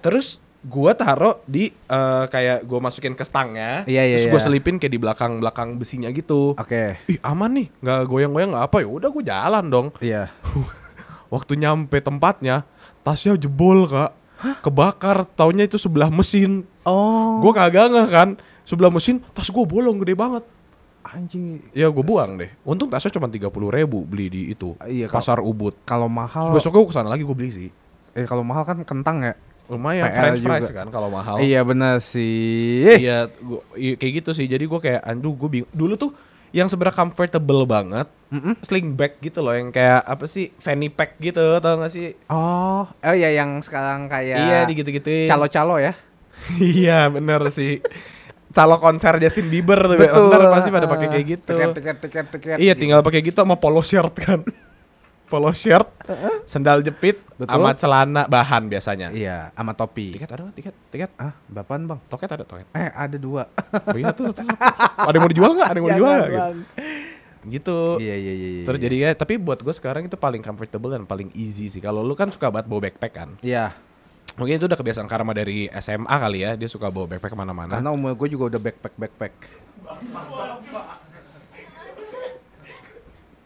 terus gua taruh di eh, kayak gua masukin ke stangnya, Iya, iya, terus gua iya. selipin kayak di belakang-belakang besinya gitu. Oke. Ih aman nih, nggak goyang-goyang nggak apa ya. Udah gua jalan dong. Iya. Waktu nyampe tempatnya, tasnya jebol kak, kebakar. Taunya itu sebelah mesin. Oh. Gua kagak nggak kan, sebelah mesin tas gua bolong gede banget. anjing. Ya gue buang deh. Untung tasnya cuma tiga puluh ribu beli di itu Iya, pasar Ubud. Kalau mahal, Terus besoknya gue ke sana lagi gue beli sih. eh kalau mahal kan kentang ya. Lumayan PR French fries juga. kan kalau mahal. Iya benar sih. Iya, gua, iya, kayak gitu sih. Jadi gue kayak, aduh gue bingung. Dulu tuh yang sebenarnya comfortable banget, Mm-mm. sling bag gitu loh, yang kayak apa sih, fanny pack gitu, tau gak sih? Oh, oh iya yang sekarang kayak Iya, di gitu-gituin. calo-calo ya. iya, bener sih. Calo konser Justin Bieber tuh, Betul. ntar pasti pada pakai kayak gitu. Tiket, tiket, tiket, tiket. Iya, tinggal pakai gitu sama polo shirt kan. Polo shirt, sendal jepit, Betul. sama celana bahan biasanya. Iya, sama topi. Tiket ada nggak? tiket, tiket. Ah, berapaan bang? Toket ada toket. Eh, ada dua. Oh iya tuh, tuh. Ada yang mau dijual nggak? Ada yang mau dijual nggak? Gitu. Gitu. Iya, iya, iya. iya. Terus jadi ya, tapi buat gue sekarang itu paling comfortable dan paling easy sih. Kalau lu kan suka banget bawa backpack kan. Iya, Mungkin itu udah kebiasaan karma dari SMA kali ya. Dia suka bawa backpack ke mana-mana. karena umur gue juga udah backpack backpack.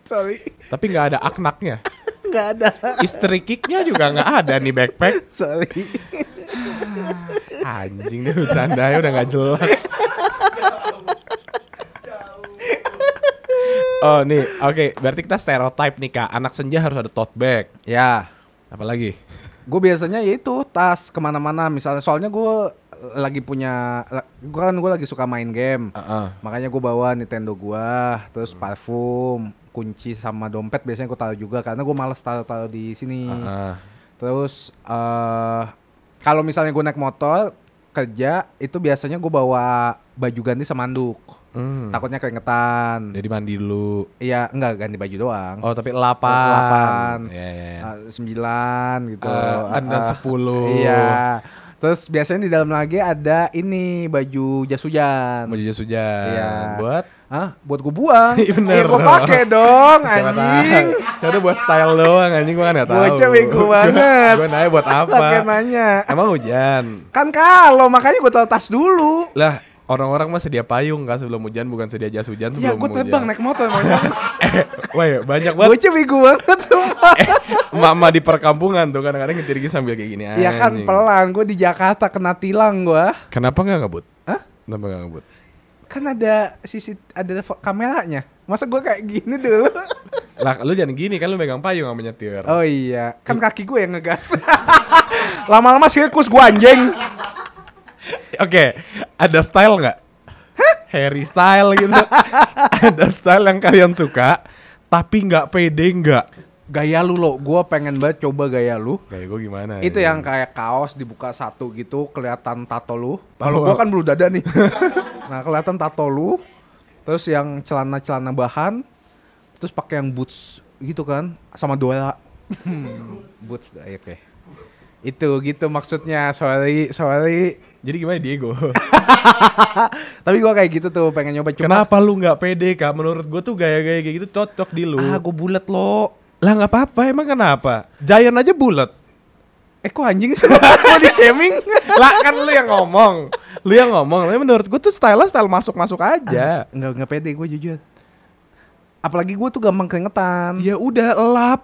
Sorry, Tapi nggak ada aknaknya. nggak ada. Istri kicknya juga nggak ada nih backpack. Sorry. Anjing deh bercanda udah nggak jelas. Oh nih, oke. Berarti kita stereotype nih kak. Anak senja harus ada tote bag. Ya, Apalagi? gue biasanya ya itu tas ke mana-mana. Misalnya, soalnya gue lagi punya, gue kan gue lagi suka main game. Heeh. Makanya gue bawa Nintendo gua, terus parfum, kunci sama dompet biasanya gue taruh juga karena gue males taruh-taruh di sini. Heeh. Terus eh kalau misalnya gue naik motor kerja itu biasanya gue bawa baju ganti sama handuk. Hmm. Takutnya keringetan. Jadi mandi dulu. Iya, enggak ganti baju doang. Oh tapi delapan. Delapan. Iya iya. iya. Ah, sembilan gitu. Dan Ah, sepuluh. Iya. Terus biasanya di dalam lagi ada ini baju jas hujan. Baju jas hujan. Iya. Buat Hah? Buat gue buang. Iya, bener Iya, gue dong. pakai dong, anjing. Siapa buat style doang anjing gua nggak tahu. Bocah bego banget. Gua nanya buat apa? Pakai nanya. Emang hujan. Kan kalau makanya gue taruh tas dulu. Lah, orang-orang mah sedia payung kan sebelum hujan bukan sedia jas hujan Iya, sebelum gue hujan. terbang naik motor emangnya. eh, woi, banyak banget Bocah bego banget sumpah. mama di perkampungan tuh kadang-kadang nyetir sambil kayak gini Iya kan pelan, gue di Jakarta kena tilang gue. Kenapa nggak ngebut? Hah? Kenapa nggak ngebut? Kan ada sisi ada kameranya. Masa gue kayak gini dulu? Lah, lu jangan gini kan lu megang payung sama nyetir. Oh iya, kan kaki gue yang ngegas. Lama-lama sirkus gue anjing. Oke, ada style nggak? Harry style gitu. ada style yang kalian suka, tapi nggak pede nggak? Gaya lu lo, gue pengen banget coba gaya lu. Kayak gue gimana? Itu ini? yang kayak kaos dibuka satu gitu, kelihatan tato lu. Kalau gue kan bulu dada nih. nah kelihatan tato lu. Terus yang celana-celana bahan, terus pakai yang boots gitu kan, sama dua boots, eh, oke. Itu gitu maksudnya, sorry, sorry. Jadi gimana Diego? Tapi gua kayak gitu tuh pengen nyoba cuma Kenapa lu nggak pede kak? Menurut gue tuh gaya-gaya kayak gitu cocok di lu. ah gue bulat lo. Lah nggak apa-apa, emang kenapa? Giant aja bulat. Eh kok anjing sih mau di shaming? lah kan lu yang ngomong, lu yang ngomong. Tapi menurut gue tuh style style masuk-masuk aja. Enggak enggak pede gue jujur. Apalagi gue tuh gampang keringetan. Ya udah lap.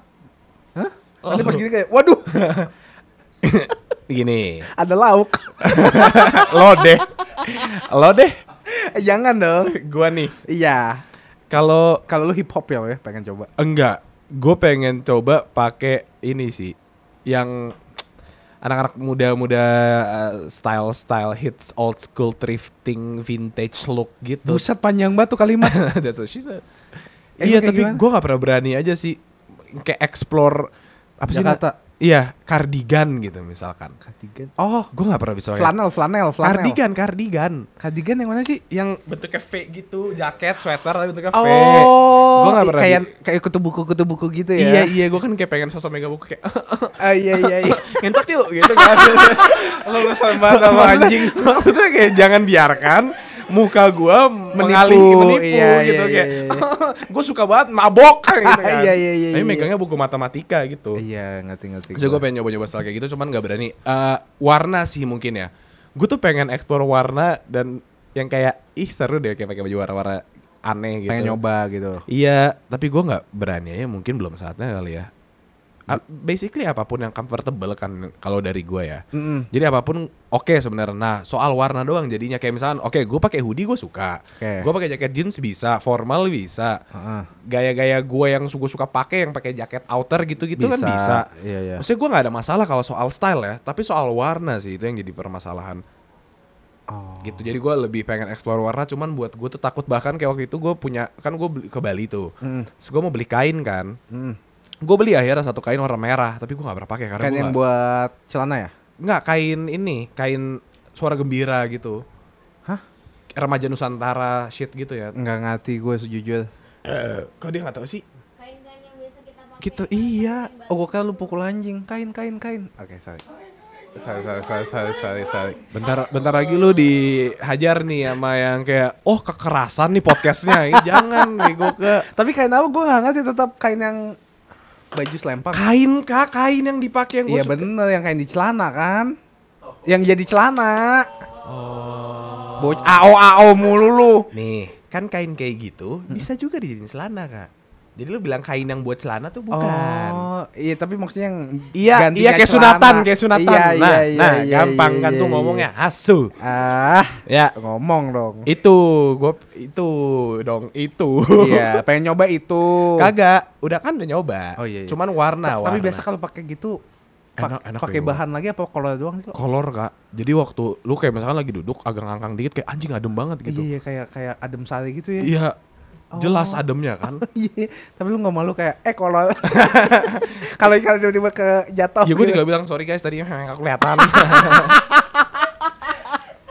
Hah? Nanti pas gini kayak, waduh, Gini, ada lauk. lo deh, lo deh. Eh, Jangan dong. Gua nih, Iya. kalau Kalau lu hip hop ya, pengen coba. enggak, gue pengen coba pakai ini sih, yang anak-anak muda-muda style style hits old school thrifting vintage look gitu. Buset panjang banget tuh kalimat. That's what she said. Eh, iya tapi gue gak pernah berani aja sih kayak explore apa sih Jakarta. na- Iya kardigan gitu misalkan. Cardigan. Oh, Gue gak pernah bisa pakai- flanel, flanel, flanel. Kardigan kardigan Cardigan yang mana sih? yang bentuknya V gitu jaket sweater tapi bentuknya V. Oh, Gua nggak pernah kayak kayak kutu buku kutu buku gitu Iya ya. iya gue kan kayak pengen sosok mega buku kayak Ah, iya iya iya. ngentot yuk gitu kan. Lulusan banget sama anjing. Maksudnya kayak jangan biarkan muka gua mengalih menipu iya, gitu iya, kayak iya, iya. gue suka banget mabok gitu kan. Iya, iya, iya, Tapi iya. megangnya buku matematika gitu. Iya, ngerti ngerti. Terus gue pengen nyoba-nyoba style kayak gitu cuman gak berani Eh, Warna sih mungkin ya Gue tuh pengen explore warna dan yang kayak Ih seru deh kayak pakai baju warna-warna aneh gitu pengen nyoba gitu. Iya tapi gue gak berani aja mungkin belum saatnya kali ya basically apa pun yang comfortable kan kalau dari gue ya. Mm-mm. Jadi apa pun oke sebenarnya. Nah soal warna doang jadinya kayak misalkan oke gue pakai hoodie gue suka, Oke. gue pakai jaket jeans bisa, formal bisa, Heeh. gaya-gaya gue yang gue suka pakai yang pakai jaket outer gitu-gitu kan bisa. Iya, iya. Maksudnya gue nggak ada masalah kalau soal style ya, tapi soal warna sih itu yang jadi permasalahan Oh. gitu. Jadi gue lebih pengen explore warna, cuman buat gue tuh takut bahkan kayak waktu itu gue punya kan gue ke Bali tuh, Mm. terus gue mau beli kain kan, Mm. Gue beli akhirnya satu kain warna merah, tapi gue nggak pernah pakai karena Kan gue yang nggak- buat celana ya? nggak kain ini, kain suara gembira gitu. Hah? Remaja Nusantara shit gitu ya. Enggak ngerti gue sejujur. Eh, kok dia nggak tahu sih? kain-kain yang biasa kita pakai Gitu, iya. kain Oh, gue kira lu pukul anjing. Kain, kain, kain. Oke, sorry. Sorry, sorry, sorry, sorry, sorry, sorry. Bentar, bentar lagi lu dihajar nih sama yang kayak, oh kekerasan nih podcastnya, Ih, jangan gue ke Tapi kain apa gue gak ngerti tetap kain yang baju selempang. kain kak, kain yang dipakai yang Iya bener yang kain di celana kan. Yang jadi celana. Oh. Bocah AO AO mulu lu. Nih, kan kain kayak gitu bisa juga dijadiin celana kak. Jadi lu bilang kain yang buat celana tuh bukan. Oh, iya tapi maksudnya yang Iya, iya kayak celana. sunatan, kayak sunatan. Iya, nah, iya, iya, nah, iya, gampang iya, kan iya, tuh iya. ngomongnya asu. Ah, Ya, ngomong dong. itu gua itu dong itu. iya, pengen nyoba itu. Kagak, udah kan udah nyoba. Oh, iya, iya. Cuman warna, Tapi warna. biasa kalau pakai gitu pakai bahan lagi apa kolor doang sih? lo? kolor kak. Jadi waktu lu kayak misalkan lagi duduk agak ngangkang dikit kayak anjing adem banget gitu. Iya, iya, kayak kayak adem sari gitu ya. Iya, jelas Oh. ademnya kan. Iya, tapi lu nggak malu kayak eh kolor. kalau kalau tiba-tiba ke jatuh. ya gue juga bilang sorry guys tadi nggak kelihatan.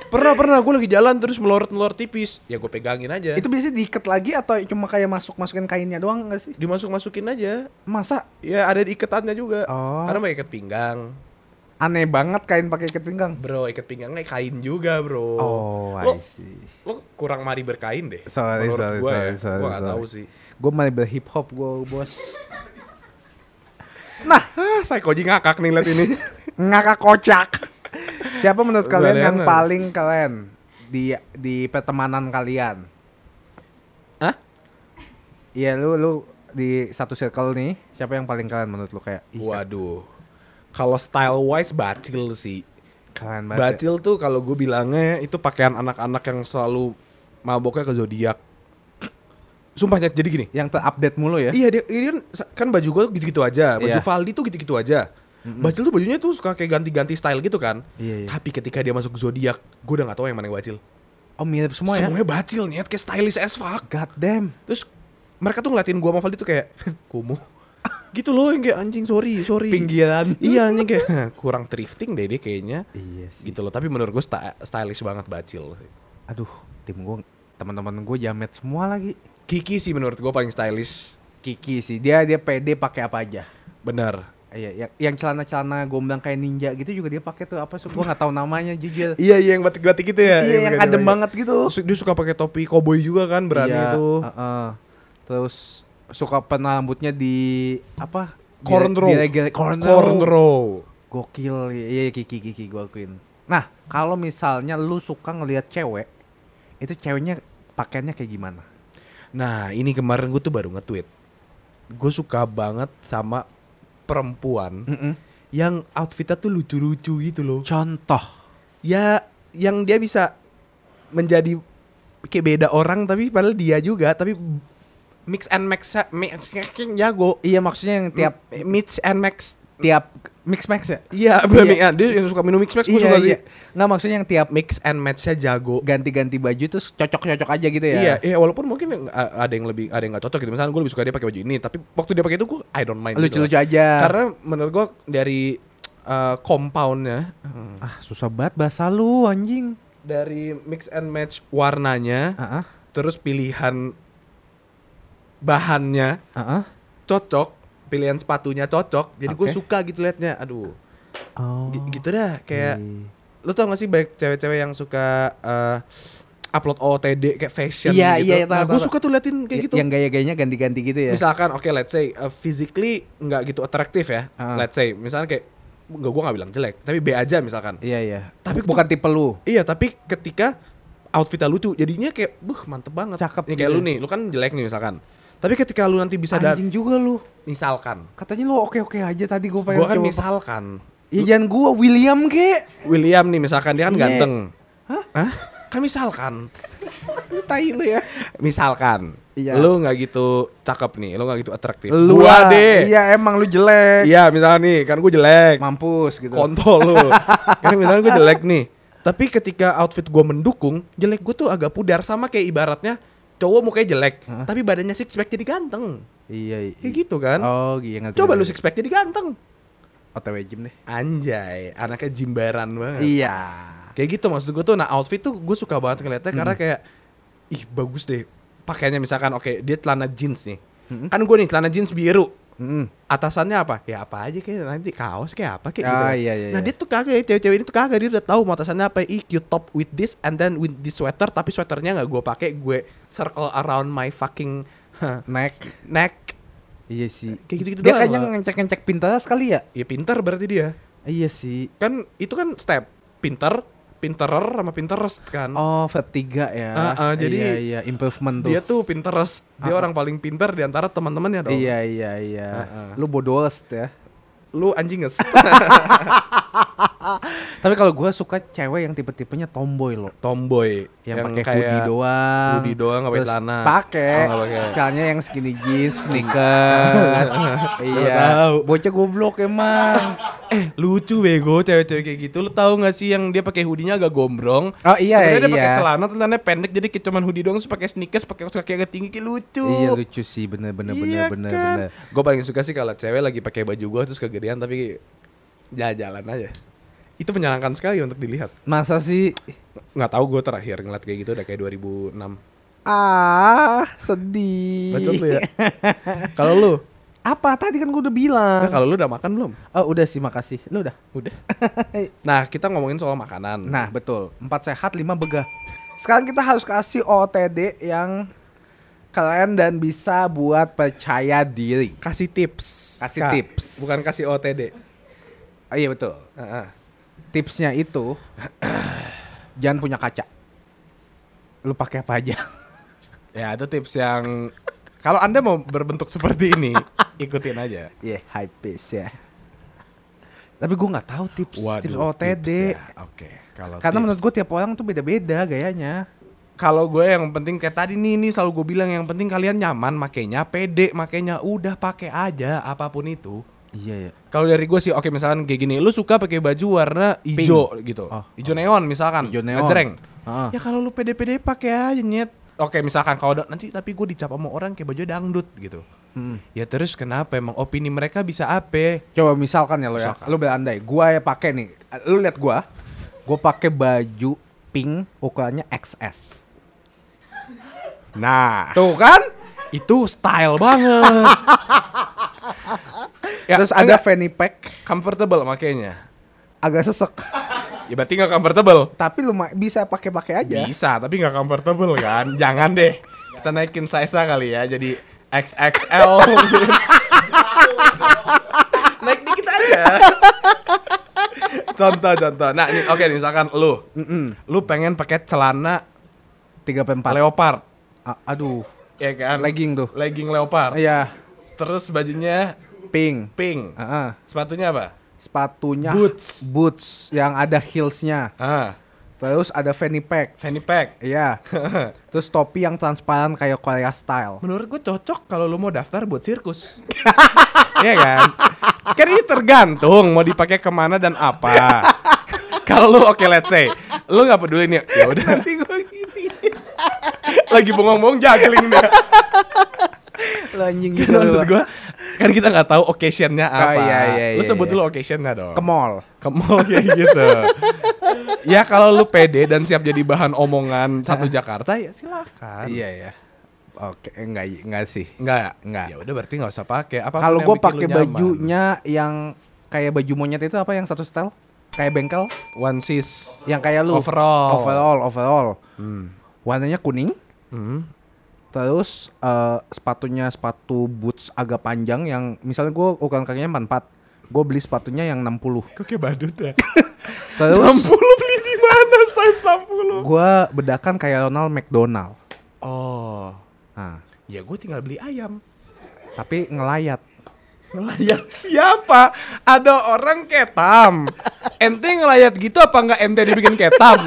pernah pernah gue lagi jalan terus melorot melorot tipis ya gue pegangin aja Itu biasanya diikat lagi atau cuma kayak masuk masukin kainnya doang nggak sih? dimasuk masukin aja Masa ya ada di iketannya juga Oh. karena mau ikat pinggang aneh banget kain pakai ikat pinggang. bro ikat pinggangnya kain juga bro Oh, lo, I see. lo kurang mari berkain deh Sorry, menurut sorry, gue sorry, ya sorry, gue nggak sorry. tahu sih Gue malah berhip hop gue bos. Nah, ah saya koji ngakak nih liat ini ngakak kocak. Siapa menurut kalian yang Baleanas. paling keren di di pertemanan kalian? Hah? Iya lu lu di satu circle nih, siapa yang paling keren menurut lu kayak? "Ih, waduh kalau style wise bacil sih keren banget. ya." Bacil tuh kalau gue bilangnya itu pakaian anak-anak yang selalu maboknya ke zodiak. Sumpah Nyet, jadi gini. Yang terupdate mulu ya? Iya dia, ini kan kan baju gue gitu-gitu aja, baju Iya. Valdi tuh gitu-gitu aja. Bacil tuh bajunya tuh suka kayak ganti-ganti style gitu kan. Iya, iya. Tapi ketika dia masuk zodiak, gue udah gak tahu yang mana yang bacil. Oh mirip semua ya? Semuanya bacil nih, kayak stylish as fuck. God damn. Terus mereka tuh ngeliatin gue sama Valdi tuh kayak kumuh. Gitu loh yang kayak anjing sorry sorry. Pinggiran. Iya anjing kayak kurang thrifting deh dia kayaknya. Iya sih. Gitu loh, tapi menurut gue stylish banget bacil. Aduh, tim gue teman-teman gue jamet semua lagi. Kiki sih menurut gue paling stylish. Kiki sih, dia dia pede pakai apa aja. Bener. Iya, yang, yang celana-celana gomblang kayak ninja gitu juga dia pakai tuh apa sih? Gua nggak tahu namanya jujur. Iya iya yang batik-batik itu ya. iya, yang pakai adem banget gitu. Dia suka pakai topi koboi juga kan berani Iya, itu. heeh. Terus suka pernah rambutnya di apa? Cornrow. Dire- cornrow. Cornrow. Gokil. Iya, iya, Kiki Kiki gua akuin. Nah, kalau misalnya lu suka ngelihat cewek, itu ceweknya pakaiannya kayak gimana? Nah ini kemarin gue tuh baru nge-tweet. Gue suka banget sama perempuan Mm-mm. yang outfitnya tuh lucu-lucu gitu loh. Contoh. Ya yang dia bisa menjadi kayak beda orang tapi padahal dia juga tapi mix and max mix jago. Iya, maksudnya yang tiap mix and max tiap mix max ya? Iya, Iya. iya. dia yang suka minum mix max gue Iya, suka iya. sih. Nggak maksudnya yang tiap Mix and match-nya jago. ganti-ganti baju terus cocok-cocok aja gitu ya? Iya, iya walaupun mungkin ada yang lebih ada yang nggak cocok gitu. Misalnya gue lebih suka dia pakai baju ini, tapi waktu dia pakai itu gue I don't mind. gitu Lucu-lucu loh. aja. Karena menurut gue dari uh, compoundnya, ah susah banget bahasa lu anjing. dari mix and match warnanya, Ah, ah, terus pilihan bahannya ah, ah. cocok, pilihan sepatunya cocok. Jadi gue Oke. suka gitu liatnya. Aduh, Oh. gi- gitu dah. Kayak Iya. lu tau gak sih baik cewek-cewek yang suka uh, upload OOTD kayak fashion Iya, gitu. iya, tahu, nah, gue suka tuh liatin kayak Y- gitu. Yang gaya-gayanya ganti-ganti gitu ya? Misalkan oke let's say uh, physically nggak gitu atraktif ya. Ah. Let's say misalnya kayak nggak gua nggak bilang jelek, tapi B aja misalkan. Iya iya. Tapi bukan tipe lu. Iya, tapi ketika outfitnya lucu, jadinya kayak buh mantep banget. Cakep Nih, kayak gitu lu ya. nih, lu kan jelek nih misalkan. Tapi ketika lu nanti bisa Anjing juga lu. misalkan, Katanya lu oke-oke aja tadi gue pengen gua kan misalkan Ya jangan gua William ke. William nih misalkan dia kan Iya. ganteng. Hah? Hah? Kan misalkan, Tai lu ya. misalkan Iya. lu nggak gitu cakep nih, lu nggak gitu atraktif. Lu gua deh. Iya emang lu jelek. Iya, misalnya nih, kan gue jelek. Mampus gitu. Kontol lu. kan misalnya gue jelek nih. Tapi ketika outfit gue mendukung, jelek gue tuh agak pudar sama kayak ibaratnya cowok mukanya jelek, tapi badannya six pack jadi ganteng. Iya, iya. Kayak gitu kan? Oh, iya ngerti. Coba lu six pack jadi ganteng. OTW gym deh. Anjay, anaknya jimbaran banget. Iya. Kayak gitu maksud gue tuh nah outfit tuh gue suka banget ngeliatnya karena kayak ih bagus deh. Pakaiannya misalkan oke dia celana jeans nih. Kan gue nih celana jeans biru. Mm. Atasannya apa? Ya apa aja kayak nanti kaos kayak apa kayak Ah, gitu. iya, iya, nah iya. dia tuh kagak ya cewek-cewek ini tuh kagak dia udah tahu mau atasannya apa. Cute top with this and then with this sweater tapi sweaternya nggak gue pakai gue circle around my fucking Neck. neck. Iya sih. Kayak gitu-gitu Dia kayaknya ngecek-ngecek Pinterest kali ya? Ya pinter berarti dia. Iya sih. Kan itu kan step pinter, pinterer sama Pinterest kan. Oh, verb 3 ya. Ah, ah, jadi iya, iya, improvement tuh. Dia tuh Pinterest. Dia orang paling pinter di antara teman-temannya dong. Iya, iya, iya. Ah, ah. Lu bodohest ya. Lu anjinges. Tapi kalau gua suka cewek yang tipe-tipenya tomboy loh. Tomboy Yang, pakai hoodie doang. hoodie doang nggak pakai celana. Pakai. Oh. Celananya yang skinny jeans, sneakers. iya. tahu. Bocah goblok emang. eh, lucu bego cewek-cewek kayak gitu. Lu tahu nggak sih yang dia pakai hoodie-nya agak gombrong? Oh, iya, Sebenarnya dia iya. pakai celana, celananya pendek jadi kayak cuman hoodie doang terus pakai sneakers, pakai kaki agak tinggi kayak lucu. Iya lucu sih bener bener Iya bener bener kan? bener. Gue paling suka sih kalau cewek lagi pakai baju gua terus kegedean tapi jalan-jalan aja. Itu menyenangkan sekali untuk dilihat. Masa sih? Nggak tahu gue terakhir ngeliat kayak gitu udah kayak 2006. Ah sedih. Bacot lu ya. kalau lu, Apa tadi kan gua udah bilang. nah, kalau lu udah makan belum? Oh udah sih makasih. Lu udah. Udah. nah, kita ngomongin soal makanan. Nah betul. Empat sehat lima begah. Sekarang kita harus kasih OTD yang keren dan bisa buat percaya diri. kasih tips. Kasih Kak. tips. Bukan kasih OTD. Oh, iya betul. Heeh. Tipsnya itu jangan punya kaca. Lu pakai apa aja? Ya, itu tips yang kalau Anda mau berbentuk seperti ini, ikutin aja. Iya, high pace ya. Tapi gua nggak tahu tips tips OTD. tips ya. Oke, kalau Karena tips. menurut gue tiap orang tuh beda-beda gayanya. kalau gue yang penting kayak tadi nih nih selalu gue bilang yang penting kalian nyaman makainya pede makainya udah pakai aja apa pun itu Iya ya. kalau dari gue sih oke misalkan kayak gini lu suka pakai baju warna hijau gitu Oh, hijau neon misalkan Hijau neon. ngejreng Heeh. ya kalau lu pede-pede pakai aja nyet oke misalkan kalau nanti tapi gue dicap sama orang kayak baju dangdut gitu Hmm. ya terus kenapa emang opini mereka bisa apa Coba misalkan ya lo ya, Misalkan. lu berandai, gua ya pakai nih, lu lihat gua, gua pakai baju pink ukurannya XS. nah Tuh kan? itu style banget ya, Terus ada fanny pack, comfortable makainya agak sesek. ya berarti nggak comfortable Tapi lu ma- bisa pakai-pakai aja. Bisa, tapi nggak comfortable kan? Jangan deh. Kita naikin size kali ya, jadi XXL. Naik dikit aja. contoh, contoh. Nah, ini oke nih, misalkan lu, lu pengen pakai celana 3 4. leopard, A- aduh, ya kan? legging tuh. Legging leopard. Iya, Terus bajunya pink. pink. Heeh. Sepatunya apa? Sepatunya Boots. boots yang ada heelsnya. Ah, Terus ada fanny pack. fanny pack. Iya. Terus topi yang transparan kayak Korea style. Menurut gue cocok kalau lu mau daftar buat sirkus. Iya kan? Kan ini tergantung mau dipakai ke mana dan apa. kalau lu oke let's say, lu nggak peduli nih, ya udah. Nanti gue gini. Lagi bongong-bongong juggling deh. Lo anjing Kan gitu. maksud gue, kan kita nggak tahu occasionnya apa. iya, iya, lu iya, sebut iya. dulu occasionnya dong. Ke mall. Ke mall kayak gitu. ya kalau lu pede dan siap jadi bahan omongan satu Jakarta ya silakan. Iya ya. Oke, enggak enggak sih. Enggak, Enggak. Ya udah berarti nggak usah pakai. Apa Kalau gue pakai bajunya yang kayak baju monyet itu apa yang satu style? Kayak bengkel? onesies. Yang kayak lu Overall. Overall, overall. Hmm. Warnanya kuning. Hmm. Terus eh, sepatunya sepatu boots agak panjang yang misalnya gue ukuran kakinya 44. Gue beli sepatunya yang 60. Kok kayak badut ya? Terus 60 beli di mana size 60? gue bedakan kayak Ronald McDonald. Oh. Nah, Ya gue tinggal beli ayam. Tapi ngelayat. Ngelayat siapa? Ada orang ketam. Ente ngelayat gitu apa nggak ente dibikin ketam?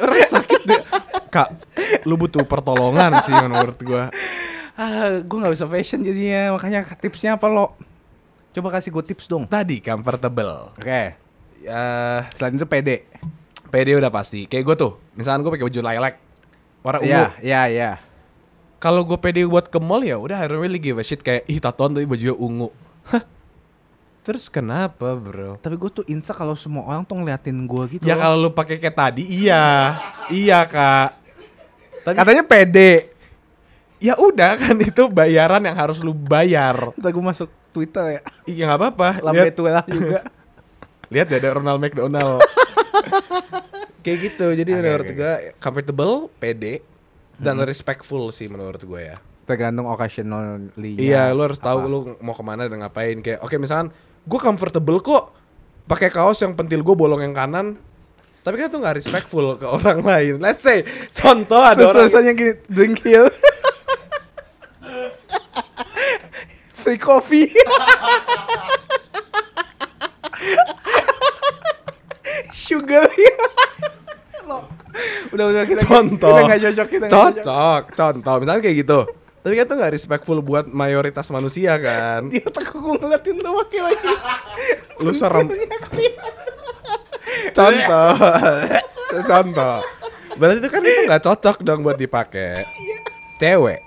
Orang sakit deh. Kak, lu butuh pertolongan sih menurut gua. Ah, gue nggak bisa fashion jadinya. Makanya tipsnya apa lo? Coba kasih gue tips dong. Tadi comfortable. Oke. Ya, Selain itu pede. PD udah pasti. Kayak gue tuh, misalkan gue pakai baju lilac, warna ungu. Iya, iya, iya. Kalau gue pede buat ke mall ya udah I don't really give a shit kayak ih tatoan tapi bajunya ungu. Hah? Terus kenapa, bro? Tapi gue tuh insa kalau semua orang tuh ngeliatin gue gitu. Ya kalau lu pakai kayak tadi iya. iya, Kak. Tapi katanya pede. ya udah kan itu bayaran yang harus lu bayar. Ntar gue masuk Twitter ya. Iya nggak apa-apa. Lambe tua juga. lihat ya ada Ronald McDonald. kayak gitu. Jadi Oke, menurut oke, gue comfortable, pede dan respectful sih menurut gue ya. Tergantung occasionally. Iya, lu harus tahu lu mau ke mana dan ngapain. Kayak oke misalkan gue comfortable kok pakai kaos yang pentil gue bolong yang kanan. Tapi kan itu nggak respectful ke orang lain. Let's say contoh ada Terus orang tulisannya gini, drink here. Free coffee. Sugar. Udah udah kita contoh kita nggak cocok kita cocok. cocok contoh misalnya kayak gitu tapi kan itu nggak respectful buat mayoritas manusia kan Dia takut ngeliatin lu pakai lagi. lu serem contoh contoh berarti itu kan itu nggak cocok dong buat dipakai cewek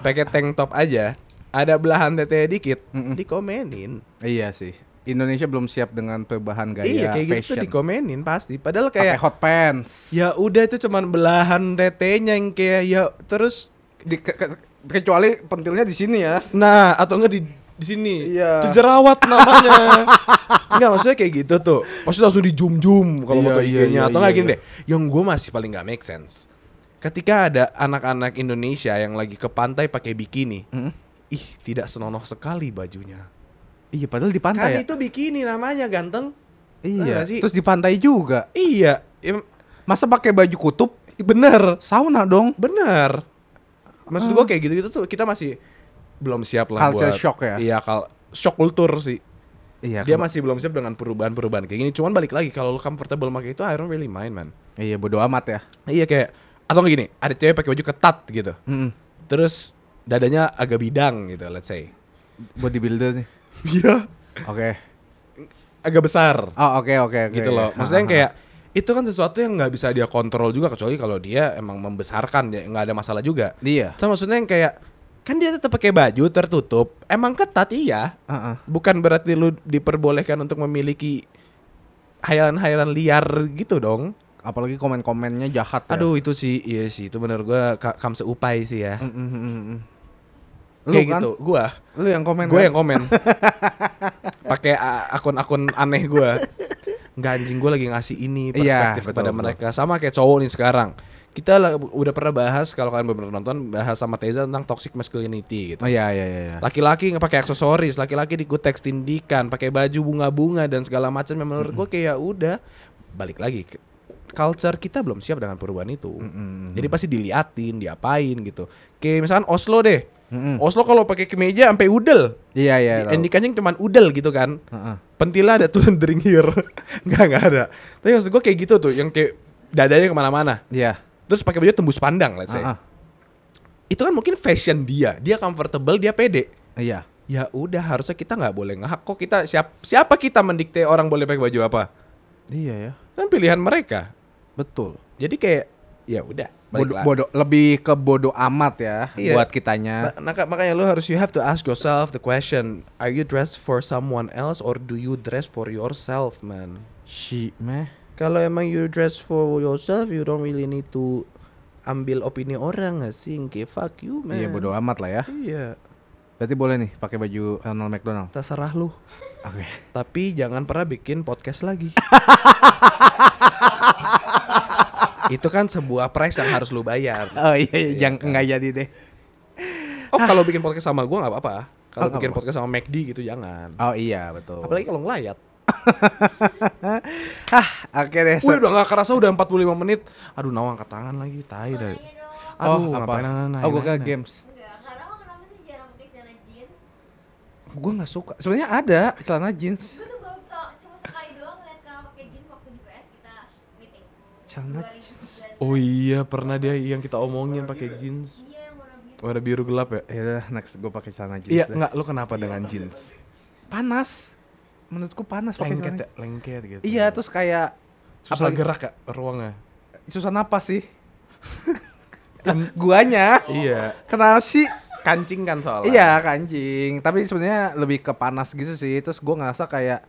pakai tank top aja ada belahan tete dikit Mm-mm. dikomenin Iya sih. Indonesia belum siap dengan perubahan gaya iya kayak gitu fashion. tuh dikomenin pasti padahal kayak hot pants. ya udah itu cuman belahan tetenya yang kayak ya terus Di, ke- ke- kecuali pentilnya di sini ya. Nah, atau enggak di di sini. Iya. Itu jerawat namanya. enggak, maksudnya kayak gitu tuh. Maksudnya langsung di zoom-zoom kalau Iya, foto iya, IG-nya iya, atau enggak iya, gini iya. deh. Yang gue masih paling nggak make sense. Ketika ada anak-anak Indonesia yang lagi ke pantai pakai bikini. Mm. Ih, tidak senonoh sekali bajunya. Iya, padahal di Kan pantai ya. itu bikini namanya ganteng. Iya. sih? Terus di pantai juga. Iya, Masa pakai baju kutub? bener, Sauna dong. bener. Maksud gue kayak gitu-gitu tuh kita masih belum siap lah Ah. Culture buat shock ya? Iya, kal shock kultur sih. Iya. dia masih belum siap dengan perubahan-perubahan kayak gini. Cuman balik lagi kalau lu comfortable pakai itu I don't really mind man. Iya, bodo amat ya. Iya kayak atau gini, ada cewek pakai baju ketat gitu. Mm-mm. Terus dadanya agak bidang gitu, let's say. Bodybuilder nih. Iya, Oke. agak besar Oh, oke oke oke. gitu loh. iya. Maksudnya yang kayak itu kan sesuatu yang nggak bisa dia kontrol juga kecuali kalau dia emang membesarkan ya nggak ada masalah juga. Iya. So, maksudnya yang kayak kan dia tetap pakai baju tertutup, emang ketat iya. Heeh. Bukan berarti lu diperbolehkan untuk memiliki hayalan-hayalan liar gitu dong. Apalagi komen-komennya jahat ya. Aduh itu sih iya sih itu bener gua ka- kam seupai sih ya. Mm, mm. Lu Kayak kan? gitu. Gua Lu yang komen gue kan? yang komen. Pakai akun-akun aneh gua. Enggak anjing gua lagi ngasih ini Iya, perspektif betul, kepada betul. mereka. Sama kayak cowok nih sekarang. Kita lah- udah pernah bahas kalau kalian belum nonton bahas sama Teza tentang toxic masculinity gitu. Oh iya iya iya. iya. Laki-laki nggak pakai aksesoris, laki-laki di teks tindikan, pakai baju bunga-bunga dan segala macam menurut gua kayak ya udah balik lagi culture kita belum siap dengan perubahan itu. Mm-mm. Jadi pasti diliatin, diapain gitu. Kayak misalkan Oslo deh. Mm-mm. Oslo kalau pakai kemeja sampai udel. Iya iya. tahu. Endikannya cuman udel gitu kan. Heeh. Pentilnya ada tuh drink here. Enggak, enggak ada. Tapi maksud gue kayak gitu tuh, yang kayak dadanya ke mana-mana. Iya. Terus pakai baju tembus pandang, let's say. Heeh. Itu kan mungkin fashion dia. Dia comfortable, dia pede. Iya. Ya udah, harusnya kita nggak boleh ngehak kok kita siap, siapa kita mendikte orang boleh pakai baju apa? Iya ya. Kan pilihan mereka. Betul. Jadi kayak ya udah, balik Bodo, lebih ke bodo amat ya Iya. buat kitanya. Ma- maka- makanya lu harus you have to ask yourself the question, are you dressed for someone else or do you dress for yourself, man? Si meh. Kalau emang you dress for yourself, you don't really need to ambil opini orang gak sih? Kayak fuck you, man. Iya bodo amat lah ya. Iya, Berarti boleh nih pakai baju Ronald McDonald. terserah lu. Oke. Tapi jangan pernah bikin podcast lagi. Itu kan sebuah price yang harus lu bayar. Oh iya, iya. jangan nggak jadi deh. Oh, kalau bikin podcast sama gua nggak apa-apa. Kalau Oh, nggak bikin apa-apa. podcast sama McD gitu jangan. Oh iya betul. Apalagi kalau ngelayat. Hah, oke deh. Wih udah gak kerasa udah 45 menit Aduh nawang angkat tangan lagi Tai dari Aduh, oh, ngapain apa? nanya- Oh, gue ke games. Enggak, karena emang kenapa sih jarang pakai celana jeans? Gue nggak suka. Sebenarnya ada celana jeans. Gue tuh baru tau, cuma sekali doang ngeliat karena pakai jeans waktu di PS kita meeting. Celana 2019. Oh iya, pernah dia yang kita omongin pakai jeans. Iya, warna biru. Warna biru gelap ya? Ya next gue pakai celana jeans. Iya, deh. enggak lu kenapa dengan jeans? Panas. Menurutku panas pakai Lengket ya, lengket gitu. Iya, terus kayak susah apalagi- gerak ya ruangnya. susah napas sih. Guanya. Iya, Kenapa sih? kancing kan soalnya. Iya kancing, tapi sebenarnya lebih ke panas gitu sih. Terus gue ngerasa kayak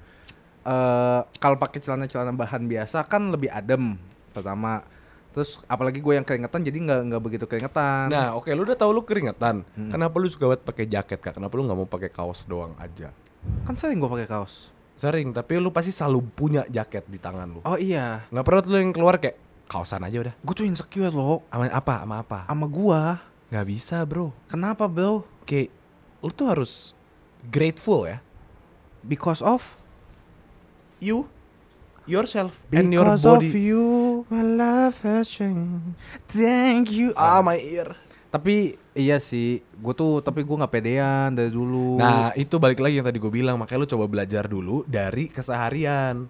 eh kalau pakai celana-celana bahan biasa kan lebih adem pertama. Terus apalagi gue yang keringetan jadi nggak nggak begitu keringetan. Nah, oke lu udah tahu lu keringetan. Kenapa lu suka banget pakai jaket, Kak? Kenapa lu nggak mau pakai kaos doang aja? kan sering gue pakai kaos. Sering, tapi lu pasti selalu punya jaket di tangan lu. Oh iya, Nggak pernah tuh lu yang keluar kayak kaosan aja udah. gue tuh insecure loh Sama apa? Sama apa? sama gue. Nggak bisa, Bro. Kenapa bro? Kayak lu tuh harus grateful ya. Because of You yourself and your because of body. you. My life has changed. Thank you. Ah, my ear. Tapi iya sih, gue tuh tapi gue nggak pedean dari dulu. Nah, itu balik lagi yang tadi gue bilang, makanya lu coba belajar dulu dari keseharian.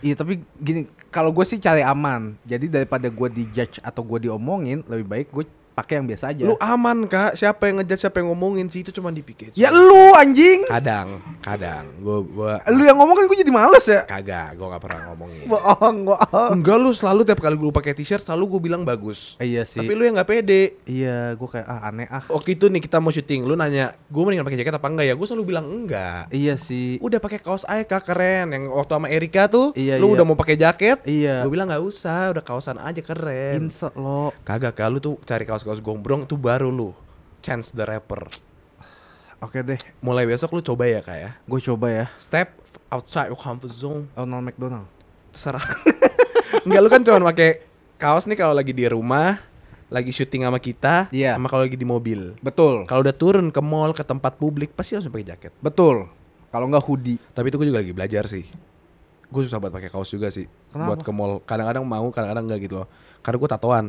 Iya tapi gini, kalau gue sih cari aman. Jadi daripada gue dijudge atau gue diomongin, lebih baik gue pakai yang biasa aja. Lu aman, Kak. Siapa yang ngejat, siapa yang ngomongin sih itu cuma dipikir. ya lu anjing. Kadang, kadang gua gua Lu yang ngomongin gue jadi males ya. kagak, gua nggak pernah ngomongin. Bohong, bohong. Enggak lu selalu tiap kali lu pakai t-shirt selalu gue bilang bagus. Iya sih. Tapi lu yang nggak pede. Iya, gue kayak ah aneh ah. Waktu itu nih kita mau syuting, lu nanya, gue mendingan pakai jaket apa enggak ya? Gue selalu bilang enggak. Iya sih. Udah pakai kaos aja kak keren. Yang waktu sama Erika tuh, Iya, lu iya. udah mau pakai jaket. Iya. Gue bilang nggak usah, udah kaosan aja keren. Insert lo. Kagak kak, lu tuh cari kaos-kaos gombrong tuh baru lu. Chance the Rapper. Oke deh, Mulai besok lu coba ya kak ya. gue coba ya. Step outside your comfort zone. Ronald McDonald. Terserah. Enggak lu kan cuma pakai kaos nih kalau lagi di rumah, lagi syuting sama kita, Iya. sama kalau lagi di mobil. Betul. Kalau udah turun ke mall, ke tempat publik, pasti langsung pakai jaket. Betul. Kalau nggak hoodie. Tapi itu gue juga lagi belajar sih. Gue susah buat pakai kaos juga sih. Kenapa? Buat ke mall. Kadang-kadang mau, kadang-kadang enggak gitu loh. Karena gue tatoan.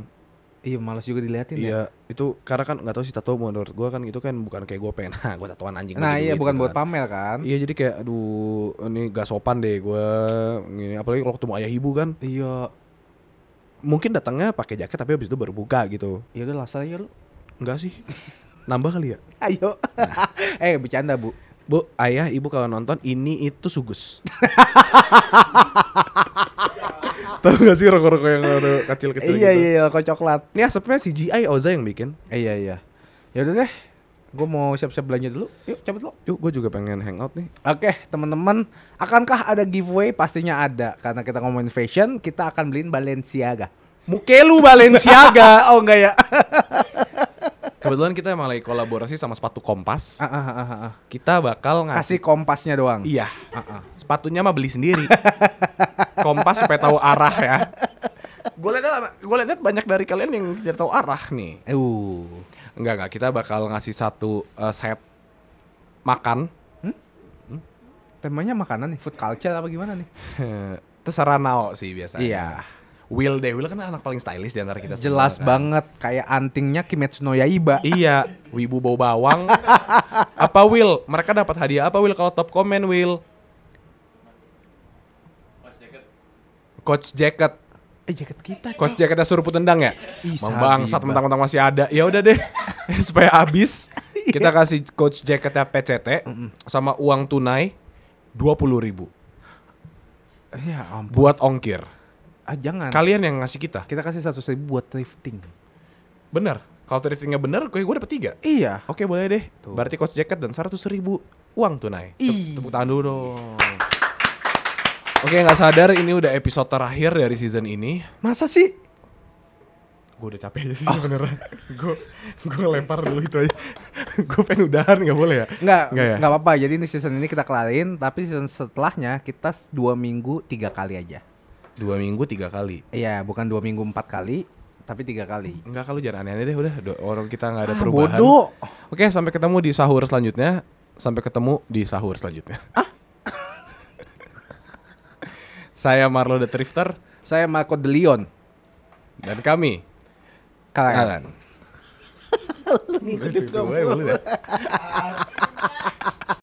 Iya, males juga diliatin ya. Iya, itu karena kan nggak tahu sih tato menurut gue kan itu kan bukan kayak gue pengen, gue tatoan anjing. Nah, bagi iya duit," bukan gitu buat kan. pamer kan? Iya jadi kayak aduh ini gak sopan deh gue apalagi kalau ketemu ayah ibu kan Iya. mungkin datangnya pakai jaket tapi habis itu baru buka gitu. Ya udah langsung aja lu. Enggak sih. Nambah kali ya? Ayo. eh, bercanda, Bu. Bu, ayah, ibu kalau nonton ini itu sugus. Tahu gak sih rokok-rokok yang kecil-kecil iya, gitu? iya, kok coklat. Ini asapnya CGI Oza yang bikin. Iya, iya. Ya udah deh. Gue mau siap-siap belanja dulu. Yuk, cabut lo. Yuk, gue juga pengen hangout nih. Oke, teman-teman, akankah ada giveaway? Pastinya ada. Karena kita ngomongin fashion, kita akan beliin Balenciaga. Mukelu Balenciaga. oh enggak ya? Kebetulan kita emang lagi kolaborasi sama sepatu Kompas. Ah, ah, ah, ah. Kita bakal Kasih ngasih kompasnya doang. Iya. Ah, ah. Sepatunya mah beli sendiri. Kompas supaya tahu arah ya. Gue lihat gue lihat banyak dari kalian yang tidak tahu arah nih. Uh. Enggak enggak, kita bakal ngasih satu eh, set makan. Temanya makanan nih, food culture apa gimana nih? Terserah Nao sih biasanya. Iya. Will deh, Will kan anak paling stylish di antara kita semua, Jelas kan. banget kayak antingnya Kimetsu no Yaiba. Iya, wibu bau bawang. apa Will? Mereka dapat hadiah apa Will kalau top komen Will? Coach jacket. Eh jaket kita. Coach jacketnya suruh tendang ya? Ih, Membangsat sabi, mentang-mentang masih ada. Ya udah deh. Supaya habis kita kasih coach jacketnya PCT sama uang tunai 20.000 ribu Ya ampun. buat ongkir. Ah, jangan. Kalian yang ngasih kita. Kita kasih satu ribu buat thrifting. Bener. Kalau thriftingnya bener, gue gue dapet tiga. Iya. Oke boleh deh. Tuh. Berarti coach jacket dan 100 ribu uang tunai. Ih. Tepuk tangan dulu dong. Oke nggak sadar ini udah episode terakhir dari season ini. Masa sih? Gue udah capek aja sih beneran. Gue gue lempar dulu itu aja. gue pengen udahan nggak boleh ya? Enggak, Nggak ya? apa-apa. Jadi ini season ini kita kelarin, tapi season setelahnya kita dua minggu tiga kali aja. Dua minggu tiga kali. Iya, bukan dua minggu empat kali, tapi tiga kali. Enggak kalau jangan aneh-aneh deh udah. Orang kita nggak ada Ah, perubahan. bodoh. Oke sampai ketemu di sahur selanjutnya. Sampai ketemu di sahur selanjutnya. Saya Marlo the Thrifter Saya Marco De Leon. dan kami KLM. Jangan. Ngikutin kamu.